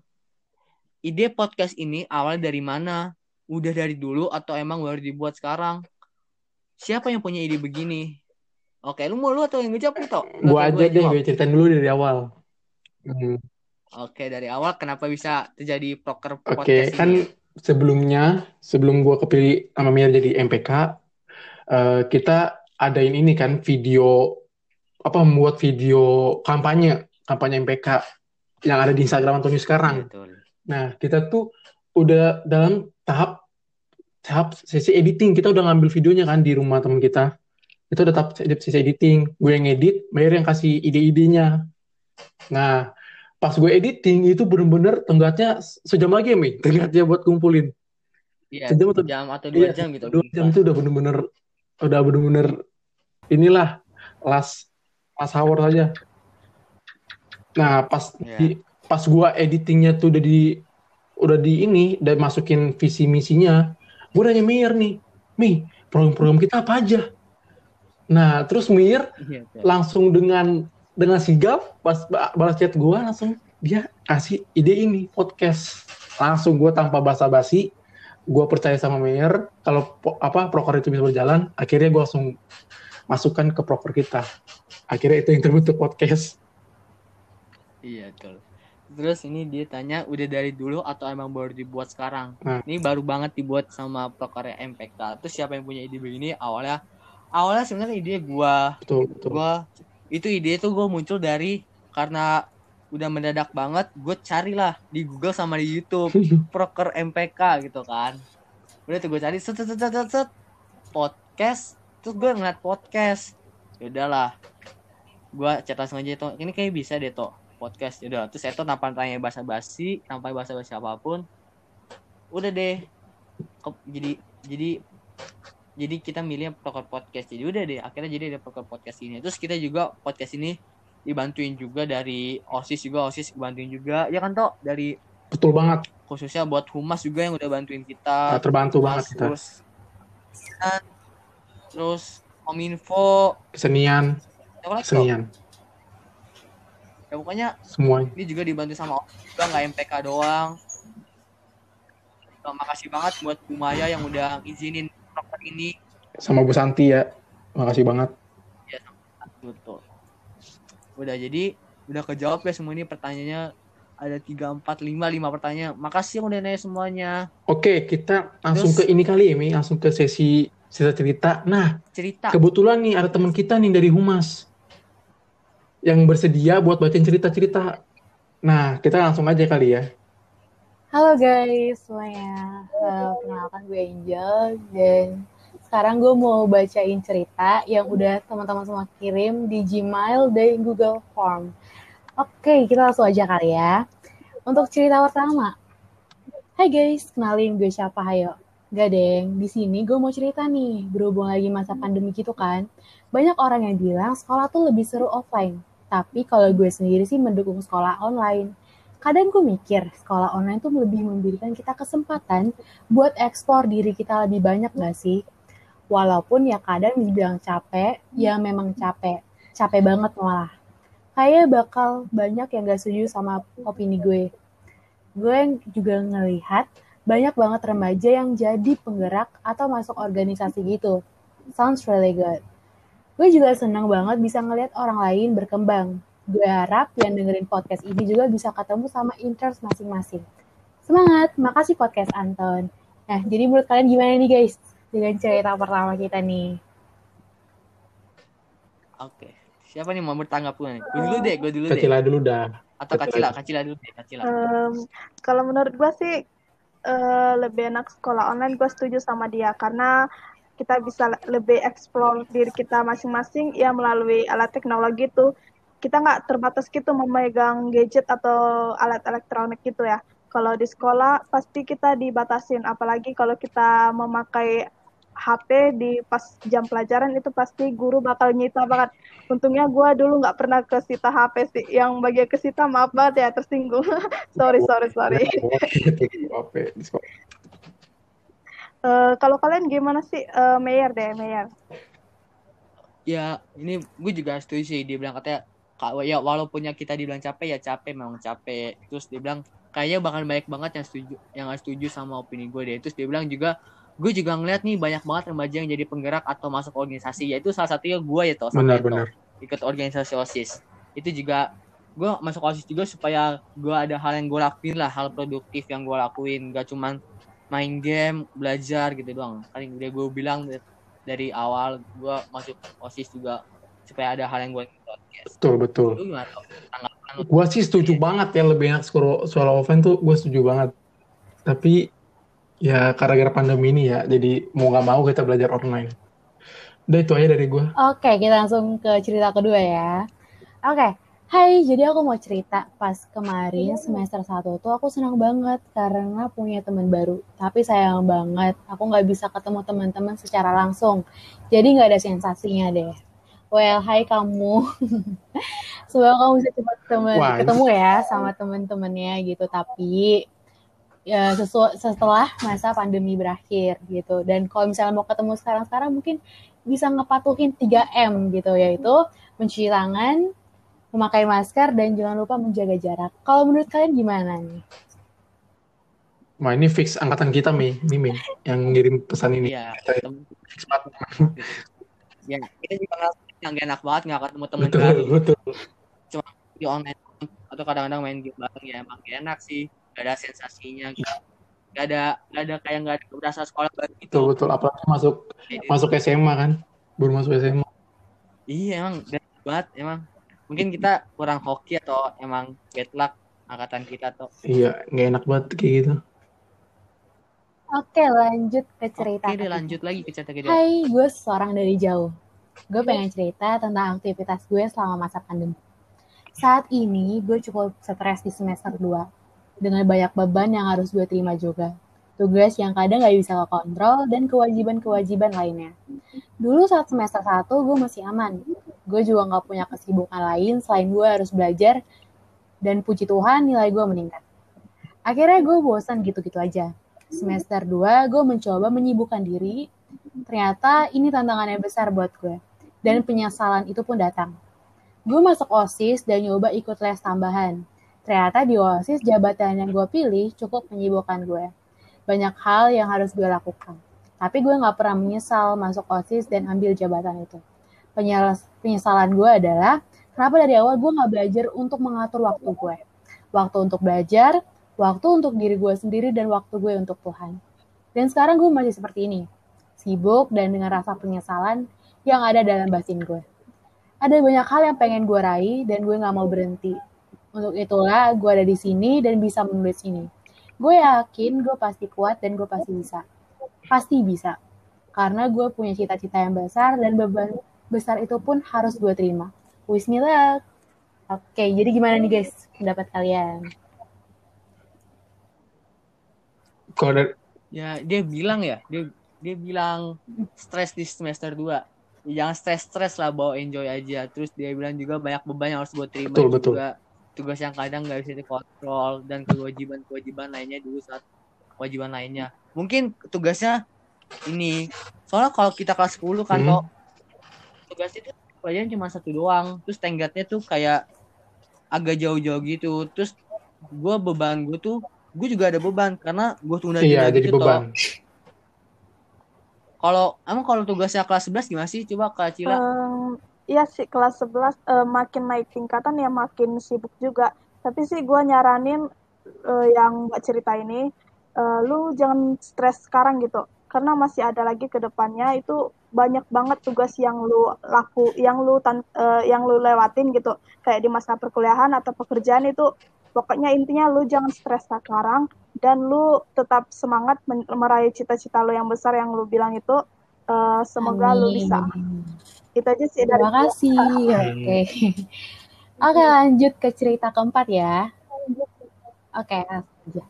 ide podcast ini awal dari mana? Udah dari dulu atau emang baru dibuat sekarang? Siapa yang punya ide begini? Oke, lu mau lu atau yang ngejawab nih, Tok? Gua aja deh gue ceritain dulu dari awal Hmm, Oke, dari awal kenapa bisa terjadi proker oke podcast kan ini? sebelumnya sebelum gua kepilih sama Mir jadi MPK eh, kita adain ini kan video apa membuat video kampanye kampanye MPK yang ada di Instagram Antonius sekarang Betul. Nah, kita tuh udah dalam tahap tahap sesi editing. Kita udah ngambil videonya kan di rumah teman kita. Itu udah tahap sesi editing. Gue yang edit, Mayer yang kasih ide-idenya. Nah, pas gue editing itu bener-bener tenggatnya sejam lagi ya, Mi. Tenggatnya buat kumpulin. Iya, Sejam atau jam atau dua iya, jam gitu. dua jam itu udah bener-bener udah bener-bener inilah last last hour saja. Nah, pas Iya. di pas gua editingnya tuh udah di udah di ini udah masukin visi misinya, gua nanya Mir nih, Mi, program-program kita apa aja? Nah, terus Mir Iya, betul. langsung dengan dengan sigap pas ba- balas chat gua langsung dia kasih ide ini podcast. Langsung gua tanpa basa-basi gua percaya sama Mayer kalau po- apa proker itu bisa berjalan, akhirnya gua langsung masukkan ke proker kita. Akhirnya itu yang terbentuk podcast. Iya, betul. Terus ini dia tanya udah dari dulu atau emang baru dibuat sekarang? Nah. Ini baru banget dibuat sama prokernya MPK. Terus siapa yang punya ide begini? Awalnya awalnya sebenarnya ide gua Betul, betul. gua itu ide itu gue muncul dari karena udah mendadak banget gue carilah di Google sama di YouTube. *laughs* Proker MPK gitu kan. Udah tuh gue cari set set set set, set, podcast terus gue ngeliat podcast. Ya udahlah. Gue chat langsung aja tuh ini kayak bisa deh tuh podcast. Ya udah terus itu tanpa tanya bahasa basi tanpa bahasa basi apa pun. Udah deh. Jadi jadi jadi kita milih proker podcast. Jadi udah deh akhirnya jadi ada proker podcast ini. Terus kita juga podcast ini dibantuin juga dari osis juga osis bantuin juga. Ya kan toh dari betul banget. khususnya buat humas juga yang udah bantuin kita. Nah, terbantu Humas, banget kita. terus dan- terus kominfo. Kesenian. Kesenian. Ya pokoknya semua ini juga dibantu sama Osis juga nggak MPK doang. Terima makasih banget buat Bu Maya yang udah izinin proker ini. Sama Bu Santi ya. Makasih banget. Betul udah jadi udah kejawab ya semua ini pertanyaannya. Ada tiga empat lima lima pertanyaan. Makasih yang udah nanya semuanya. Oke kita langsung Terus- ke ini kali ya Mi. Langsung ke sesi cerita cerita. Nah cerita. kebetulan nih ada teman kita nih dari humas yang bersedia buat bacain cerita cerita nah kita langsung aja kali ya. Halo guys semuanya, perkenalkan gue Angel dan sekarang gue mau bacain cerita yang udah teman-teman semua kirim di Gmail dan Google Form. Oke, kita langsung aja kali ya. Untuk cerita pertama, Hai guys, kenalin gue siapa Hayo. Gak deng, di sini gue mau cerita nih, berhubung lagi masa pandemi gitu kan. Banyak orang yang bilang sekolah tuh lebih seru offline. Tapi kalau gue sendiri sih mendukung sekolah online kadang gue mikir sekolah online tuh lebih memberikan kita kesempatan buat ekspor diri kita lebih banyak gak sih? Walaupun ya kadang dibilang capek, ya memang capek. Capek banget malah. Kayak bakal banyak yang gak setuju sama opini gue. Gue juga ngelihat banyak banget remaja yang jadi penggerak atau masuk organisasi gitu. Sounds really good. Gue juga senang banget bisa ngelihat orang lain berkembang, gue harap yang dengerin podcast ini juga bisa ketemu sama interest masing-masing. Semangat, makasih podcast Anton. Nah, jadi menurut kalian gimana nih guys dengan cerita pertama kita nih? oke. Siapa nih mau bertanggap gue nih? Gue dulu deh gue dulu deh. Kacila dulu dah. Atau kacila kacila dulu deh kacila Em, kalau menurut gue sih eh, lebih enak sekolah online gue setuju sama dia. Karena kita bisa le- lebih explore diri kita masing-masing ya melalui alat teknologi itu kita nggak terbatas gitu memegang gadget atau alat elektronik gitu ya. Kalau di sekolah pasti kita dibatasin. Apalagi kalau kita memakai HP di pas jam pelajaran itu pasti guru bakal nyita banget. Untungnya gue dulu nggak pernah kesita HP sih. Yang bagian kesita maaf banget ya tersinggung. *laughs* sorry sorry sorry. Oke, di sekolah. *laughs* Eh, kalau kalian gimana sih Eh, Mayer deh Mayer? ya ini gue juga setuju sih dia bilang katanya "Kak, ya walaupunnya kita dibilang capek ya capek memang capek terus dia bilang kayaknya bakal banyak banget yang setuju yang gak setuju sama opini gue deh terus dia bilang juga gue juga ngeliat nih banyak banget remaja yang jadi penggerak atau masuk organisasi. Yaitu salah satunya gue ya toh benar ikut organisasi osis. Itu juga gue masuk osis juga supaya gue ada hal yang gue lakuin lah hal produktif yang gue lakuin. Gak cuman main game belajar gitu doang. Kan udah gue bilang dari awal gue masuk osis juga supaya ada hal yang gue betul betul. Gua sih setuju banget ya lebih enak sekolah sekolah offline tuh gue setuju banget. Tapi ya gara-gara pandemi ini ya, jadi mau nggak mau kita belajar online. Udah itu aja dari gue. Oke, kita langsung ke cerita kedua ya. Oke, hai, jadi aku mau cerita pas kemarin semester 1 tuh aku senang banget karena punya teman baru. Tapi sayang banget, aku nggak bisa ketemu teman-teman secara langsung. Jadi nggak ada sensasinya deh. Well, hai kamu. *laughs* Semoga kamu bisa cepat temen- ketemu ya sama teman-temannya gitu. Tapi ya sesu- setelah masa pandemi berakhir gitu. Dan kalau misalnya mau ketemu sekarang-sekarang mungkin bisa ngepatuhin 3M gitu yaitu mencuci tangan, memakai masker dan jangan lupa menjaga jarak. Kalau menurut kalian gimana nih? Wah ini fix angkatan kita Mi, ini Mi yang ngirim pesan ini. Iya, fix banget. *laughs* ya kita juga yang gak enak banget nggak ketemu teman Betul baru betul. di online atau kadang-kadang main game bareng ya emang enak sih gak ada sensasinya gak, gak ada gak ada kayak gak ada berasa sekolah Betul gitu betul. Apalagi masuk Jadi, masuk SMA kan, baru masuk SMA. iya emang banget emang mungkin kita kurang hoki atau emang bad luck angkatan kita tuh Iya, nggak enak banget kayak gitu. Oke, lanjut ke cerita. oke deh lanjut lagi ke cerita kedua Hai, gue seorang dari jauh. Gue pengen cerita tentang aktivitas gue selama masa pandemi. Saat ini gue cukup stres di semester 2 dengan banyak beban yang harus gue terima juga. tugas yang kadang gak bisa lo kontrol, dan kewajiban-kewajiban lainnya. Dulu saat semester 1 gue masih aman. Gue juga gak punya kesibukan lain selain gue harus belajar dan puji Tuhan nilai gue meningkat. Akhirnya gue bosan gitu-gitu aja. Semester 2 gue mencoba menyibukkan diri, ternyata ini tantangannya besar buat gue. Dan penyesalan itu pun datang. Gue masuk OSIS dan nyoba ikut les tambahan. Ternyata di OSIS jabatan yang gue pilih cukup menyibukkan gue. Banyak hal yang harus gue lakukan. Tapi gue gak pernah menyesal masuk OSIS dan ambil jabatan itu. Penyesalan gue adalah kenapa dari awal gue gak belajar untuk mengatur waktu gue. Waktu untuk belajar, waktu untuk diri gue sendiri, dan waktu gue untuk Tuhan. Dan sekarang gue masih seperti ini. Sibuk dan dengan rasa penyesalan yang ada dalam batin gue ada banyak hal yang pengen gue raih dan gue nggak mau berhenti. Untuk itulah gue ada di sini dan bisa menulis ini. Gue yakin gue pasti kuat dan gue pasti bisa. Pasti bisa. Karena gue punya cita-cita yang besar dan beban besar itu pun harus gue terima. Wish me luck. Oke, jadi gimana nih guys pendapat kalian? Kalau dari Ya, dia bilang ya, dia dia bilang stres di semester 2 jangan stres-stres lah bawa enjoy aja terus dia bilang juga banyak beban yang harus gue terima Betul, betul. Tugas yang kadang nggak bisa dikontrol dan kewajiban-kewajiban lainnya dulu saat kewajiban lainnya mungkin tugasnya ini soalnya kalau kita kelas 10 kan Hmm. kok tugas itu pelajaran cuma satu doang terus tenggatnya tuh kayak agak jauh-jauh gitu terus gue beban gue tuh gue juga ada beban karena gue tunda iya jadi gitu toh. beban. kalau emang kalau tugasnya kelas 11 gimana sih coba Kak Cila Em, Iya sih kelas 11 eh, makin naik tingkatan ya makin sibuk juga. Tapi sih gue nyaranin eh, yang mbak cerita ini, eh, lu jangan stres sekarang gitu. Karena masih ada lagi ke depannya itu banyak banget tugas yang lu laku, yang lu tan- eh, yang lu lewatin gitu. Kayak di masa perkuliahan atau pekerjaan itu pokoknya intinya lu jangan stres sekarang dan lu tetap semangat meraih cita-cita lu yang besar yang lu bilang itu. Eh, semoga lu Amin. bisa. Itu aja sih dari Terima kasih. *laughs* Oke. Oke, lanjut ke cerita keempat ya. Oke, aja.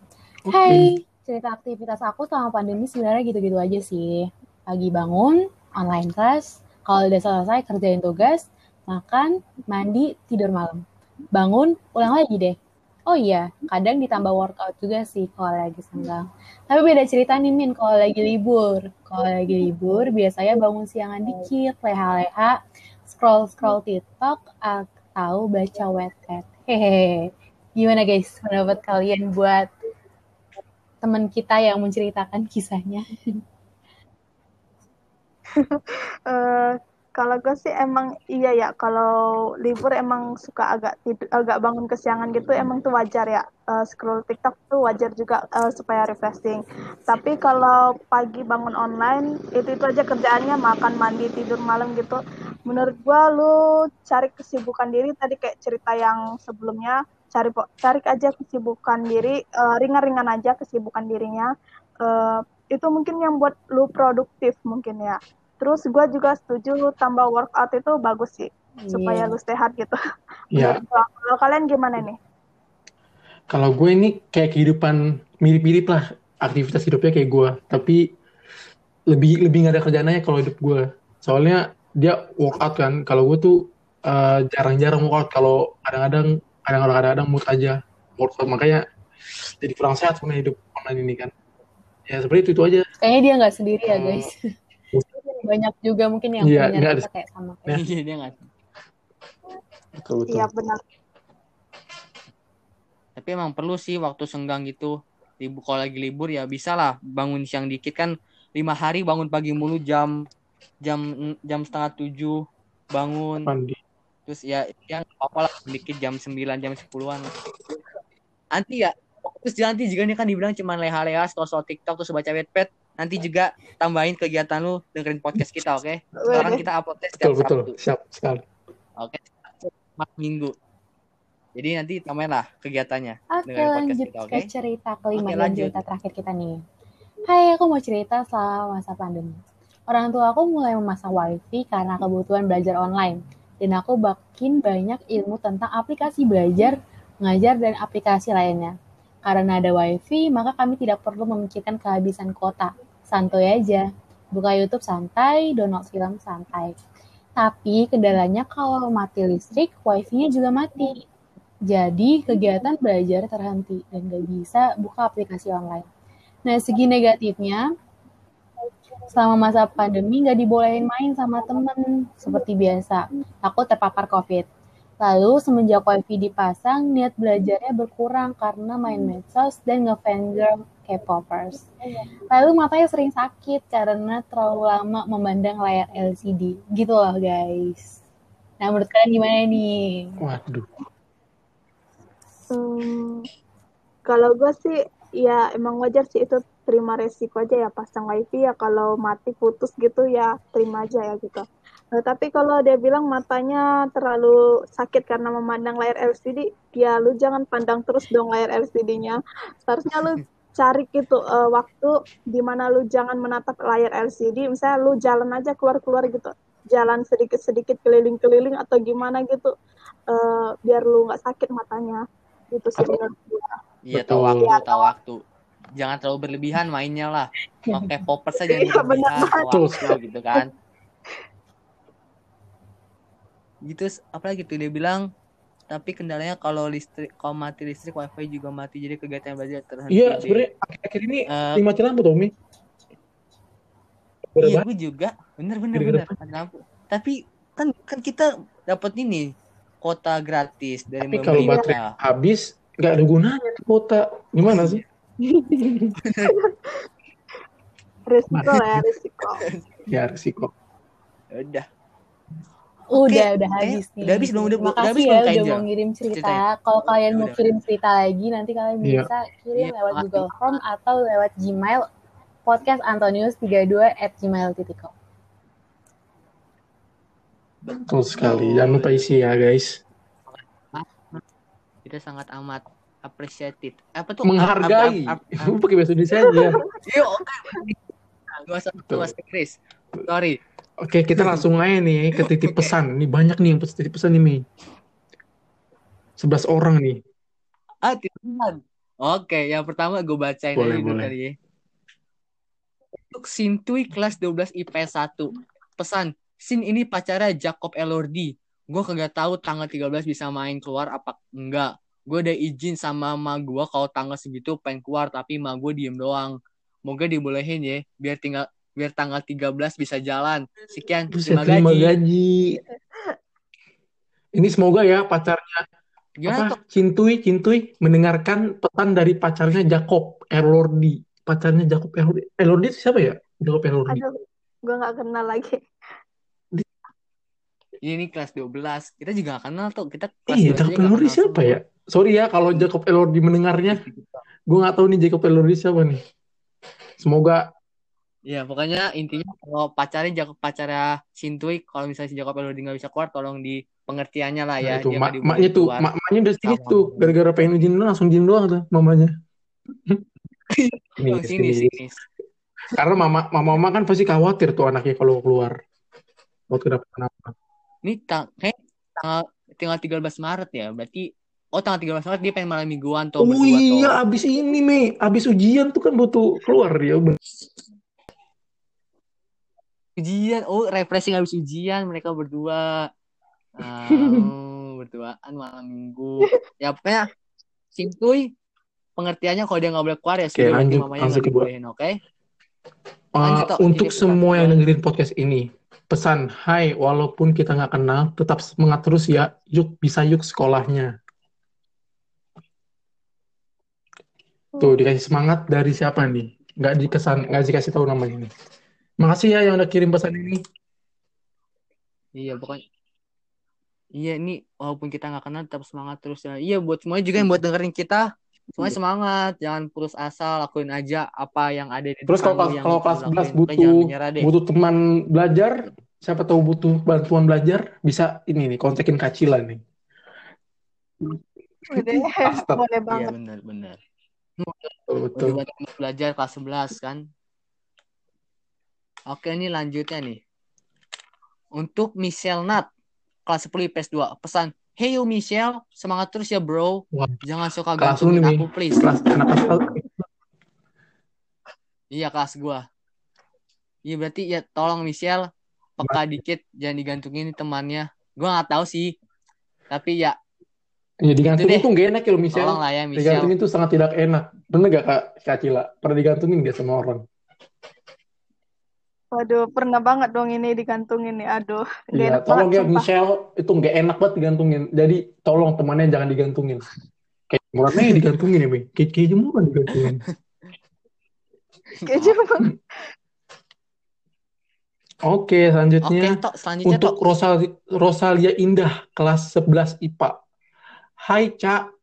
Hai, cerita aktivitas aku selama pandemi sebenarnya gitu-gitu aja sih. Pagi bangun, online class, kalau udah selesai kerjain tugas, makan, mandi, tidur malam. Bangun, ulang lagi deh. Oh iya, kadang ditambah workout juga sih kalau lagi senggang. Tapi beda cerita nih Min kalau lagi libur. Kalau lagi libur biasanya bangun siangan dikit, leha-leha, scroll-scroll TikTok atau baca Wattpad. Hehehe. Gimana guys pendapat kalian buat teman kita yang menceritakan kisahnya? *laughs* Eh, kalau gue sih emang iya ya kalau libur emang suka agak tidur, agak bangun kesiangan gitu emang tuh wajar ya Eh, scroll TikTok tuh wajar juga eh, supaya refreshing. Tapi kalau pagi bangun online itu itu aja kerjaannya makan mandi tidur malam gitu. Menurut gua lu cari kesibukan diri tadi kayak cerita yang sebelumnya cari cari aja kesibukan diri eh, ringan-ringan aja kesibukan dirinya. Eh, itu mungkin yang buat lu produktif mungkin ya Terus gue juga setuju tambah workout itu bagus sih supaya Iya. lu sehat gitu. *laughs* Ya, gua. Kalau kalian gimana nih? kalau gue ini kayak kehidupan mirip-mirip lah aktivitas hidupnya kayak gue, tapi lebih lebih nggak ada kerjaan aja kalau hidup gue. Soalnya dia workout kan. Kalau gue tuh eh, jarang-jarang workout. Kalau kadang-kadang kadang-kadang mood aja workout. Makanya jadi kurang sehat sebenarnya hidup online ini kan. Ya seperti itu itu aja. Kayaknya dia nggak sendiri ya guys. *laughs* Banyak juga mungkin yang Iya, punya kayak sama. Ya. Iya dia nggak. Betul betul. Iya benar. Tapi emang perlu sih waktu senggang gitu. Libur kalau lagi libur ya bisa lah bangun siang dikit kan lima hari bangun pagi mulu jam jam jam setengah tujuh bangun Mandi. terus ya yang apa lah dikit jam 9 jam 10-an nanti ya terus nanti juga nih kan dibilang cuman leha-leha scroll TikTok terus baca Wattpad nanti juga tambahin kegiatan lu dengerin podcast kita oke sekarang kita upload setiap Betul betul. Sabtu Siap sekali. oke Sabtu, minggu jadi nanti tambahin lah kegiatannya Oke Dengerin podcast lanjut kita, oke? ke cerita kelima Oke, dan lanjut. cerita terakhir kita nih. Hai, aku mau cerita selama masa pandemi. Orang tua aku mulai memasang wifi karena kebutuhan belajar online. Dan aku makin banyak ilmu tentang aplikasi belajar, mengajar, dan aplikasi lainnya. Karena ada wifi, maka kami tidak perlu memikirkan kehabisan kuota. Santuy aja. Buka YouTube santai, download film santai. Tapi kendalanya kalau mati listrik, wifi-nya juga mati. Jadi kegiatan belajar terhenti dan gak bisa buka aplikasi online. Nah, segi negatifnya, selama masa pandemi nggak dibolehin main sama temen seperti biasa, takut terpapar COVID. Lalu semenjak wifi dipasang, niat belajarnya berkurang karena main medsos dan ngefangirl K-popers. Lalu matanya sering sakit karena terlalu lama memandang layar LCD. Gitu loh guys. Nah menurut kalian gimana nih? Waduh. Hmm, kalau gue sih ya emang wajar sih itu terima resiko aja ya pasang wifi ya kalau mati putus gitu ya terima aja ya gitu. Nah, tapi kalau dia bilang matanya terlalu sakit karena memandang layar LCD, ya lu jangan pandang terus dong layar LCD-nya. Seharusnya lu *laughs* cari gitu uh, waktu di mana lu jangan menatap layar LCD, misalnya lu jalan aja keluar-keluar gitu, jalan sedikit-sedikit keliling-keliling atau gimana gitu, uh, biar lu nggak sakit matanya. Itu sih menurut gua. Iya, tahu waktu, Iya, tahu waktu. Jangan terlalu berlebihan mainnya lah. *laughs* Pakai popers aja Iya, benar berlebihan, tahu Betul. waktu gitu kan. Gitu, apalagi tuh dia bilang tapi kendalanya kalau listrik kalau mati listrik wifi juga mati jadi kegiatan belajar terhenti Iya, sebenarnya akhir-akhir ini Eh, lima lampu tuh, Mi. Bener iya gue juga bener bener Gara-gara bener mati lampu tapi kan kan kita dapat ini kota gratis dari Tapi kalau baterai habis, nggak ada gunanya tuh kota. Gimana sih? *laughs* Resiko *laughs* ya, resiko. Ya, resiko. udah Udah, Oke, udah eh, habis nih. udah habis belum? Udah- udah Makasih habis ya belum, udah mau ngirim cerita. Ceritanya? Kalau kalian mau Udah. kirim cerita lagi, nanti kalian Iya. bisa kirim Iya, lewat. Google Form atau lewat Gmail podcastantonius32 at gmail.com. Betul sekali. Jangan lupa isi ya, guys. kita sangat amat appreciated apa tuh Menghargai. Lu pakai bahasa Indonesia aja. Usah Betul. bahasa Inggris. Sorry. Oke, kita langsung aja nih ke titip pesan. Ini banyak nih yang titip pesan nih, Mi. 11 orang nih. Ah, titipan. Oke, yang pertama gue bacain Boleh, aja boleh. kali ya. Untuk Sintui kelas 12 IPS 1. Pesan, Sin ini pacarnya Jacob Elordi. Gue kagak tahu tanggal 13 bisa main keluar apa enggak. Gue udah izin sama ma gue kalau tanggal segitu pengen keluar tapi ma gue diem doang. Moga dibolehin ya biar tinggal biar tanggal 13 bisa jalan. Sekian, Buset, terima terima gaji. gaji. Ini semoga ya pacarnya Gimana tuh? apa Cintuy Cintuy mendengarkan pesan dari pacarnya Jacob Elordi. Pacarnya Jacob Elordi. Elordi itu siapa ya? Jacob Elordi. Aduh, gue nggak kenal lagi. Ini kelas 12. Kita juga gak kenal tuh. Kita kelas Iya, 12 Jacob gak Elordi siapa semua. ya? Sorry ya kalau Jacob Elordi mendengarnya. Gue nggak tahu nih Jacob Elordi siapa nih. Semoga Iya, pokoknya intinya kalau pacarnya Jacob pacarnya Sintui, kalau misalnya si Jacob Elordi nggak bisa keluar, tolong di pengertiannya lah nah ya. itu Dia mak maknya tuh, mak maknya udah sini Sama tuh. Gara-gara pengen izin doang langsung izin doang tuh mamanya. Ini sini, sini. sini. Karena mama mama mama kan pasti khawatir tuh anaknya kalau keluar. Buat kenapa-kenapa. Ini tang kayak tanggal tinggal 13 Maret ya. Berarti oh tanggal 13 Maret dia pengen malam mingguan tuh Oh iya, abis ini Mei, abis ujian tuh kan butuh keluar dia. Ujian, oh refreshing habis ujian mereka berdua. Ah, *laughs* berduaan malam minggu. Ya pokoknya Sintui pengertiannya kalau dia nggak boleh keluar ya Oke, berarti lanjut, mamanya langsung dibolehin, oke? Uh, Lanjut, Tok. untuk Jadi, semua yang dengerin podcast ini, pesan, hai, walaupun kita nggak kenal, tetap semangat terus ya. Yuk, bisa yuk sekolahnya. Tuh, dikasih semangat dari siapa nih? Nggak dikesan, nggak dikasih tahu namanya nih. Makasih ya yang udah kirim pesan ini. Iya pokoknya Iya ini walaupun kita nggak kenal tetap semangat terus ya. Iya buat semuanya juga yang buat dengerin kita semuanya semangat jangan putus asa lakuin aja apa yang ada di Terus kalau yang kalau kelas 11 lu lakuin. Pokoknya butuh jangan menyerah deh. butuh teman belajar, siapa tahu butuh bantuan belajar, bisa ini nih kontekin Kacila nih. Boleh, boleh Iya banget. benar benar. Betul, betul. Yang belajar kelas 11 kan. Oke ini lanjutnya nih. Untuk Michelle Nat kelas 10 IPS 2 pesan Hey yo Michelle, semangat terus ya bro. Wah. Jangan suka gantungin aku please. kelas anak Iya kelas gua. Iya berarti ya tolong Michelle peka dikit jangan digantungin temannya. Gua nggak tahu sih. Tapi ya ya digantungin tuh gak enak ya Michelle. tolong lah ya Michelle. Digantungin tuh sangat tidak enak. Bener gak Kak Kak Cila? Pernah digantungin gak sama orang? Waduh, pernah banget dong ini digantungin nih. Aduh, gak Iya, enak tolong banget, ya sumpah. Michelle, itu nggak enak banget digantungin. Jadi tolong temannya jangan digantungin. Kayak murahnya digantungin ya, Mi. Kayak kayak jemuran digantungin. *laughs* Kayak Oke, Oke, selanjutnya Tok, selanjutnya untuk Tok. Rosal- Rosalia Indah kelas 11 IPA. Hai, Cak.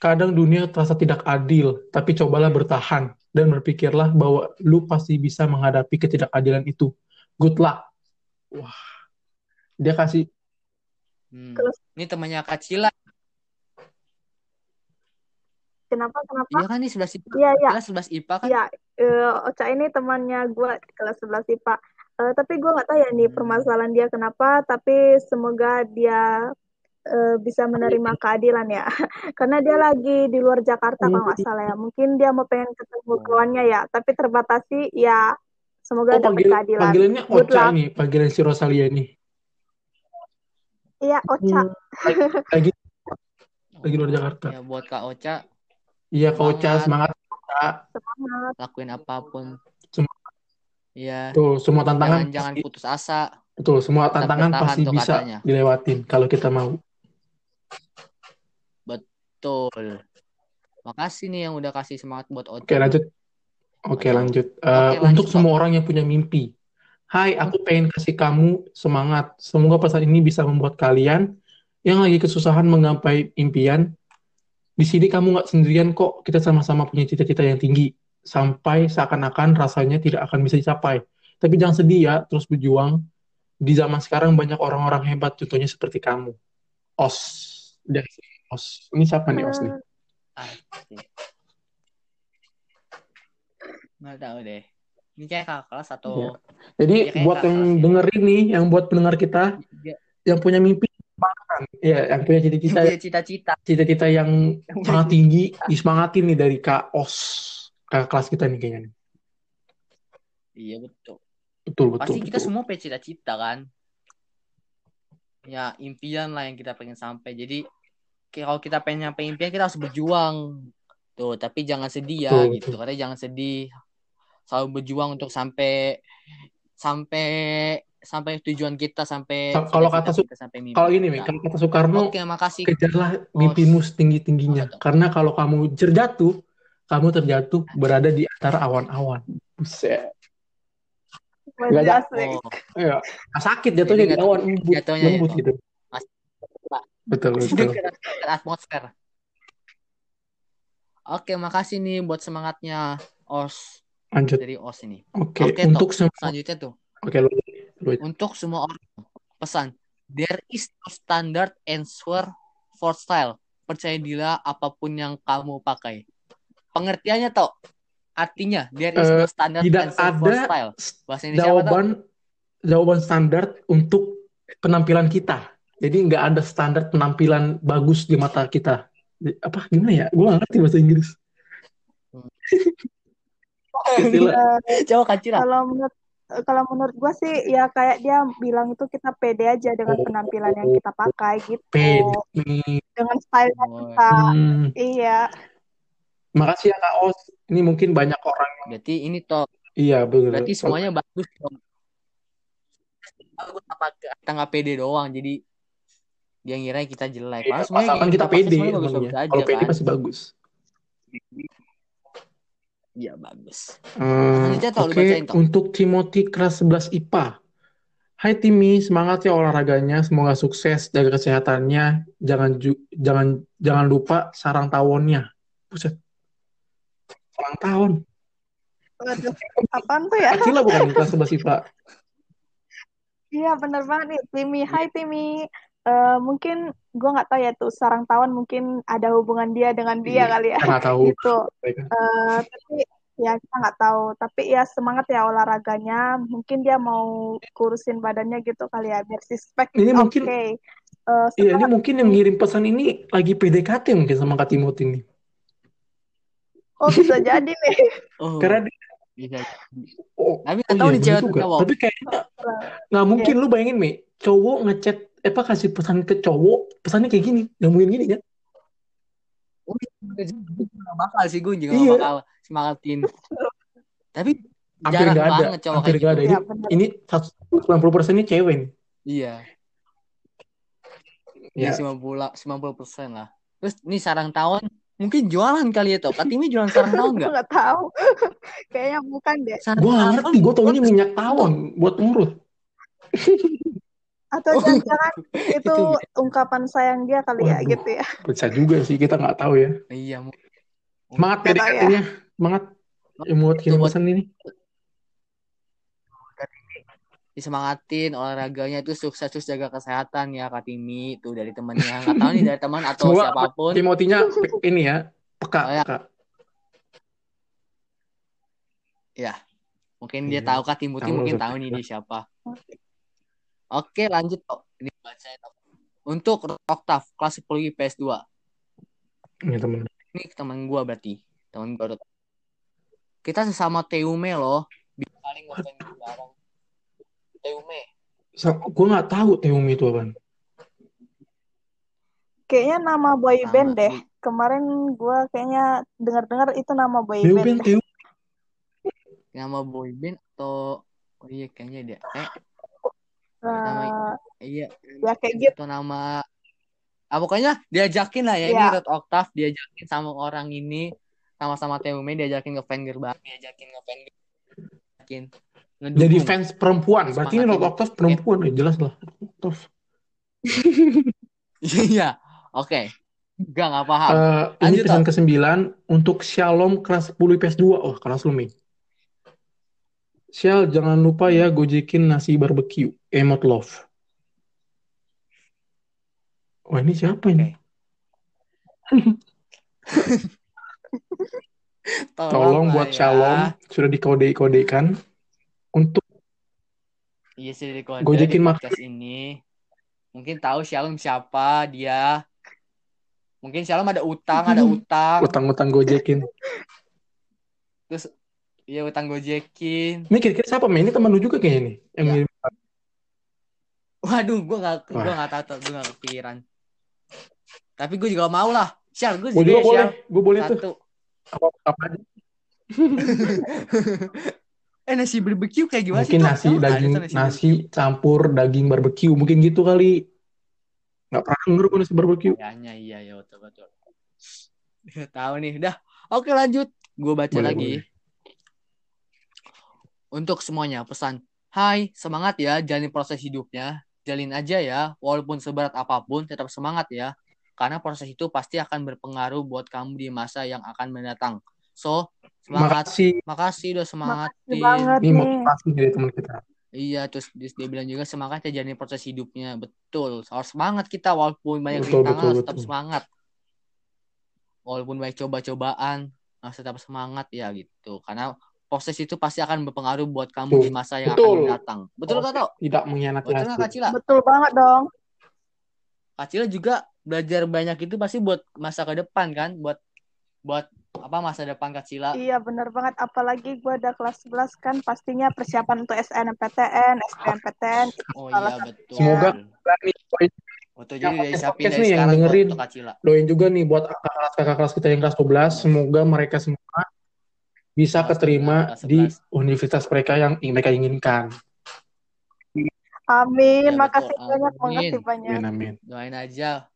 Kadang dunia terasa tidak adil, tapi cobalah bertahan dan berpikirlah bahwa lu pasti bisa menghadapi ketidakadilan itu. Good luck. Wah, dia kasih Hmm. Ini temannya Kak Cila. kenapa kenapa? Iya kan nih 11 IPA. Iya, iya. Kelas 11 IPA kan? Iya, eh, Ocha ini temannya gue kelas 11 IPA. Eh, tapi gue nggak tahu ya nih Hmm. permasalahan dia kenapa, tapi semoga dia eh, bisa menerima keadilan ya. *laughs* Karena dia lagi di luar Jakarta kalau nggak salah ya. Mungkin dia mau pengen ketemu Oh. kawannya ya, tapi terbatasi ya. Oh, Semoga dapat panggil, keadilan. panggilannya Ocha nih, panggilan si Rosalia ini. Iya, Ocha. Hmm, lagi, lagi, lagi luar Jakarta. Ya buat Kak Ocha Iya, Kak Ocha, Semangat. semangat. Kak. Semangat. lakuin apa pun. Iya. Tuh, semua tantangan Jangan jangan putus asa. betul, semua tantangan pasti bisa katanya. dilewatin kalau kita mau. Betul. Makasih nih yang udah kasih semangat buat Ocha. Oke, lanjut. Oke, Betul. lanjut. Eh, Oke, untuk lanjut, Tok. semua orang yang punya mimpi. Hai, aku pengen kasih kamu semangat. Semoga pesan ini bisa membuat kalian yang lagi kesusahan menggapai impian. Di sini kamu nggak sendirian kok. Kita sama-sama punya cita-cita yang tinggi. Sampai seakan-akan rasanya tidak akan bisa dicapai. Tapi jangan sedih ya, terus berjuang. Di zaman sekarang banyak orang-orang hebat, contohnya seperti kamu. Os. Dari Os. Ini siapa nih Os nih? Asik. Nggak tahu deh. Ini kayak kakak kelas atau Iya. Jadi Ya, kayak buat yang kelas ya. dengerin nih, yang buat pendengar kita, dia yang punya mimpi, semangat. Iya, yang punya cita-cita, cita-cita. cita-cita yang sangat tinggi, disemangatin nih dari Kak Os, kakak kelas kita nih kayaknya. nih. Iya betul. Betul, betul, Pasti kita betul. semua punya cita-cita kan. Ya impian lah yang kita pengen sampai. Jadi kalau kita pengen nyampe impian kita harus berjuang. Tuh, tapi jangan sedih ya Betul, gitu. betul. Karena jangan sedih. Selalu berjuang untuk sampai sampai sampai tujuan kita sampai Ka- Kalau kata kita sampai mimpi kalau ini nih, kita. kalau kata Soekarno, Oke, makasih. kejarlah mimpimu Apa setinggi-tingginya. tuh? Karena kalau kamu terjatuh, kamu terjatuh berada di antara awan-awan. Buset. Gak asik. Oh, ya, nggak sakit jatuhnya di awan lembut, jatuhnya ya. lembut Oh, gitu. Betul, betul. *laughs* atmosfer. Oke, makasih nih buat semangatnya Os Lanjut. dari Os ini. Oke, Oke, Tok. untuk semua, Selanjutnya tuh, oke, lu untuk semua orang pesan, there is no standard answer for style. Percayalah apa pun yang kamu pakai. Pengertiannya toh, artinya there is no Eh, standard tidak answer for ada style. Bahasa Indonesia apa toh? jawaban jawaban standar untuk penampilan kita. Jadi nggak ada standar penampilan bagus di mata kita. Apa gimana ya? Gue ngerti bahasa Inggris. Istilah. Eh, Coba kacira. kalau menurut kalau menurut gue sih ya kayak dia bilang itu kita pede aja dengan penampilan yang kita pakai gitu Pede dengan style Oh, kita Hmm, iya makasih ya Kak Os. Ini mungkin banyak orang. berarti ini toh, Iya bener. berarti semuanya bagus toh. Bagus apa kita nggak pede doang, jadi dia ngira kita jelek. Padahal semuanya yang kita pakai pede aja Kalau pede kan. pasti bagus. Iya bagus. Lu Oke, bacain toh. untuk Timothy kelas 11 IPA. Hai Timmy, semangat ya olahraganya, semoga sukses, jaga kesehatannya, jangan ju- jangan jangan lupa sarang tawonnya. Buset, sarang tawon. Apaan tuh ya Kacila bukan nih, kelas 11 IPA. iya bener banget nih Timmy Hai Timmy Eh, mungkin gue nggak tahu ya tuh sarang tawon mungkin ada hubungan dia dengan dia Iya, kali ya. nggak tahu. *laughs* gitu. Eh, tapi ya kita nggak tahu. Tapi ya semangat ya olahraganya. Mungkin dia mau kurusin badannya gitu kali ya biar pack Ini oke. mungkin- Eh, Iya, ini mungkin yang ngirim pesan ini lagi PDKT mungkin sama Kak Timothy ini. oh bisa *laughs* jadi nih. Oh, Karena dia, bisa. oh, Tapi oh nggak tahu iya bener cewek. Tapi kayaknya nggak mungkin lu bayangin, Mi, cowok ngechat, eh, apa kasih pesan ke cowok, pesannya kayak gini, nggak mungkin gini kan? Oh, iya, gue nggak bakal sih gue juga Iya. bakal semangatin. *laughs* Tapi Hampir jarang nggak ada, banget cowok hampir kayak nggak ada. gitu. Ini, ya ini 90% ini cewek nih. Iya, Ya, ya 90 90 persen lah. Terus nih sarang tawon mungkin jualan kali ya toh. Katimi jualan sarang tawon nggak? *laughs* nggak tahu *laughs* kayaknya bukan deh Sarang gue ngerti, gue taunya minyak tawon buat urut. Atau Oh, jangan-jangan *laughs* itu itu ungkapan sayang dia kali ya Waduh, gitu ya? Bisa juga sih, kita nggak tahu ya. iya. Semangat tahu ya. PDKT-nya, semangat Itu kirim pesan ini. disemangatin olahraganya itu sukses terus jaga kesehatan ya Kak Timi. Itu dari temennya nggak tahu nih dari teman atau Semoga siapa pun. Timothy-nya ini ya, peka, Oh, ya. peka. ya mungkin dia Iya, tahu Kak tahu mungkin tahu nih dia siapa oke lanjut Tok. ini baca untuk oktav kelas 10 IPS 2 Ini temen. ini teman gua berarti teman gua kita sesama Teume loh bisa paling ngefans bareng Teume Gue nggak tahu Teumi itu apa. kayaknya nama boy Sama band deh di- kemarin gue kayaknya dengar-dengar itu nama boy Teumi, band deh. Teumi. nama boyband atau oh iya kayaknya dia eh Nama iya. Ya kayak gitu. Atau nama. Ah pokoknya diajakin lah ya. Ini ya. Red Octave diajakin sama orang ini. Sama-sama Teume diajakin ke fan gerbang. Diajakin ke fan diajakin. Jadi ngedukung. fans perempuan. Berarti ini Lord Octave perempuan. Ya, jelas lah. Octave. *laughs* iya. Oke. Enggak nggak paham. Eh, ini pesan Tok. ke-9 untuk Shalom kelas 10 IPS 2. Oh, kelas lu, Mi. Syal, jangan lupa ya gojekin nasi barbecue. Emot love. Wah, ini siapa ini? *laughs* tolong Tolong buat ya Shalom. Sudah dikode-kodekan. Untuk iya sih dari di gojekin podcast ini mungkin tahu Shalom siapa dia mungkin Shalom ada utang ada *laughs* utang Utang-utang gojekin. terus iya utang gojekin Ini kira-kira siapa? Ini teman lu juga kayaknya nih. Yang ya waduh gue nggak gue tahu tuh gue nggak kepikiran tapi gue juga mau lah Syal gue juga juga boleh. Gue boleh tuh. satu Apa, apa aja. *laughs* eh nasi barbecue kayak gimana sih Mungkin tuh nasi daging tuh nasi nasi campur daging barbecue mungkin gitu kali. Nggak pernah denger gue nasi barbecue. kayaknya iya ya betul betul tahu nih udah oke lanjut gue baca Boleh, lagi boleh. Untuk semuanya pesan. Hai semangat ya jalani proses hidupnya. Jalin aja ya walaupun seberat apa pun tetap semangat ya. Karena proses itu pasti akan berpengaruh buat kamu di masa yang akan mendatang. So semangat. Makasih. makasih udah makasih semangatin banget Ini motivasi dari teman kita. iya terus dia dia bilang juga semangat ya jalani proses hidupnya. Betul. Harus semangat kita walaupun banyak Betul, rintangan betul, harus tetap betul. semangat. Walaupun banyak coba-cobaan harus tetap semangat ya gitu. Karena proses itu pasti akan berpengaruh buat kamu Tuh, di masa yang akan betul. mendatang betul Proses gak tau tidak mengkhianati betul nggak hasil. Kak Cila? Betul banget dong. Kak Cila juga belajar banyak itu pasti buat masa ke depan kan? Buat buat apa masa depan Kak Cila? Iya bener banget. Apalagi gue udah kelas 11 kan pastinya persiapan untuk SNMPTN SBMPTN itu oh iya betul. Semoga nih doain betul yang jadi dari podcast siapin dari nih yang sekarang tuh dengerin untuk Kak Cila. doain juga nih buat kakak kelas kita yang kelas 12 semoga mereka semua bisa 11 keterima di 11 universitas mereka yang mereka inginkan. amin. Ya betul. Makasih banyak amin. makasih banyak. Amin amin. doain aja.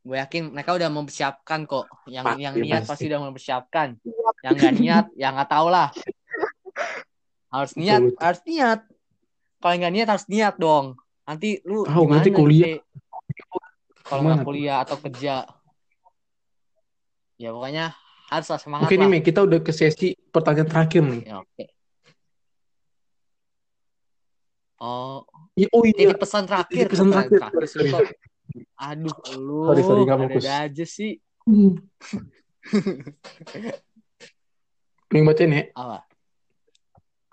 Gue yakin mereka udah mempersiapkan kok. Yang yang Pasti niat pasti. pasti. udah mempersiapkan. Iya, yang nggak niat ya nggak tahu lah. Harus niat betul. harus niat. Kalau nggak niat harus niat dong. Nanti lu Tahu gimana nanti? kuliah. Nanti kalau nggak kuliah atau kerja. Ya pokoknya harus semangat Oke nih lah. Mi, kita udah ke sesi pertanyaan terakhir nih. ya oke oh I- Oh iya, pesan jadi terakhir pesan terakhir. terakhir Sorry, sih sorry. kok aduh lu Sorry, sorry, gak fokus. ada aja sih Hmm. Nih bacain ya. apa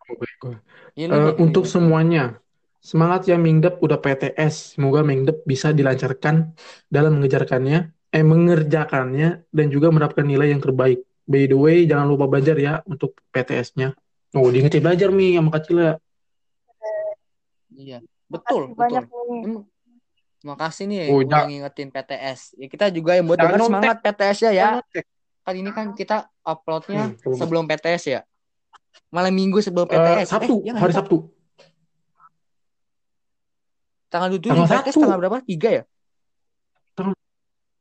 Oh, ya lu untuk semuanya, Semangat ya Mingdep udah PTS. Semoga Mingdep bisa dilancarkan dalam mengejarkannya, eh mengerjakannya dan juga mendapatkan nilai yang terbaik. By the way, jangan lupa belajar ya untuk PTS-nya. Oh, diingetin belajar Mi sama Kak Cila. Iya, betul, Makasih banyak betul. nih. Em, Makasih nih Oh, udah jangan- ngingetin PTS. Ya, kita juga yang buat nyontek. semangat PTS ya ya. Kan ini kan kita uploadnya Hmm, sebelum PTS ya. Malam minggu sebelum Eh, PTS. Sabtu, Eh, nggak hari Kak? Sabtu. Tanggal 27 Tanggal PTS tanggal berapa? Tiga ya?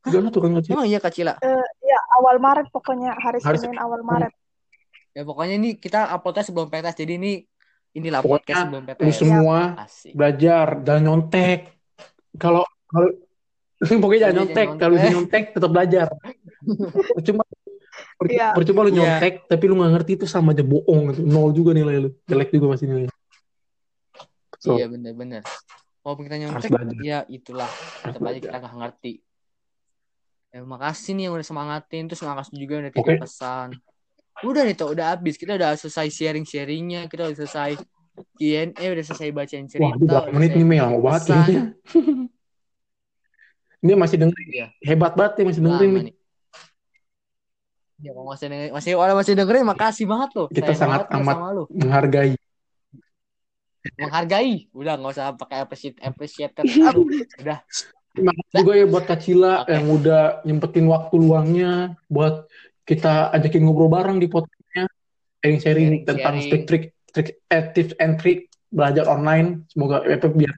Gak tuh kan. Emang iya Kak Cila? Ya, awal Maret pokoknya hari Hari Senin awal Maret. Ya pokoknya ini kita uploadnya sebelum PTS. Jadi ini inilah Pokoknya podcast sebelum Lu PTS. semua Asik. belajar dan nyontek. Kalau kalau *laughs* pokoknya jangan Iya, nyontek. Kalau bisa nyontek. tetap belajar. *laughs* Percuma per- Iya. percuma lu Iya. nyontek tapi lu nggak ngerti itu sama aja bohong gitu. Nol juga nilai lu. Jelek juga pasti nilai. So, Iya bener-bener. Walaupun kita harus nyontek, ya itulah. Harus Tetap aja kita nggak ngerti. Ya, makasih nih yang udah semangatin. Terus makasih juga yang udah Oke. titip pesan. Udah nih tuh, udah habis. Kita udah selesai sharing-sharingnya. Kita udah selesai Q&A, udah selesai bacain Wah, cerita. ini berapa udah menit nih Mel? Lama banget pesan. kayaknya. Ini masih dengerin. Iya. Hebat banget ya masih dengerin nih. nih. Ya, masih dengerin, masih orang masih dengerin, makasih banget loh. Kita Sayang sangat banget kita amat sama lu. menghargai. Menghargai. Udah nggak usah pakai appreciate appreciated. Aduh, *laughs* udah. Terima kasih juga ya buat Kak Cila Oke. yang udah nyempetin waktu luangnya buat kita ajakin ngobrol bareng di podcastnya, sharing-sharing tentang Sharing-sharing. trik trik eh, tips and trick belajar online. Semoga eh, biar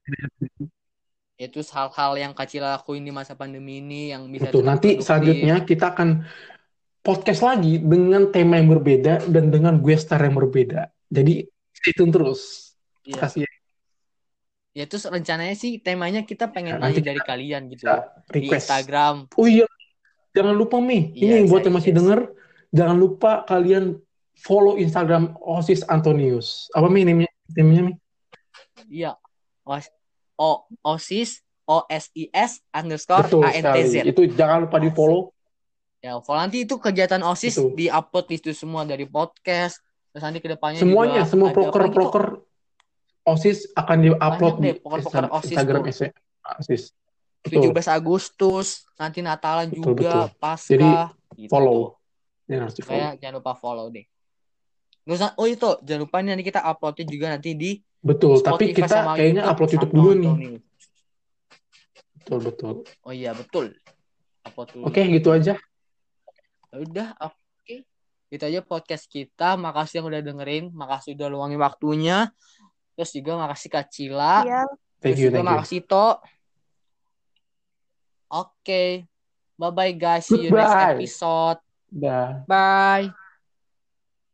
itu hal-hal yang kecil lakuin di masa pandemi ini yang bisa betul. Nanti selanjutnya kita akan podcast lagi dengan tema yang berbeda dan dengan gue star yang berbeda. Jadi stay tune terus. Iya. Kasih ya terus rencananya sih temanya kita pengen Ya, nanti dari kalian gitu kita di request. Instagram Oh iya, jangan lupa Mi. Iya, Ini yang buat yang masih request. denger, jangan lupa kalian follow Instagram Osis Antonius. Apa Mi namanya? Namanya Mi? iya Os o osis o s i s underscore Betul a n t z sekali. Itu jangan lupa di follow. ya follow nanti itu kegiatan osis Betul. di upload itu semua dari podcast terus nanti ke depannya Semuanya, juga semua tuh? proker-proker Osis akan di-upload di proker-proker Insta- OSIS Instagram tuh. Osis. Betul. 17 Agustus nanti Natalan Betul, juga betul. pasca Jadi, gitu. follow. Ini harus di follow. Kayak jangan lupa follow deh Terus, oh itu jangan lupa nih nanti kita uploadnya juga nanti di Betul, tapi Spotify kita sama kayaknya YouTube, upload YouTube dulu nih. Betul, betul. Oh iya betul. Upload. Oke, gitu aja. Ya Udah, oke. Itu aja podcast kita. Makasih yang udah dengerin. Makasih udah luangin waktunya. Terus juga makasih Kak Cila. Iya. Thank Terus you, juga thank you. makasih To. Oke. Bye-bye guys. See you next episode. Dah. Bye.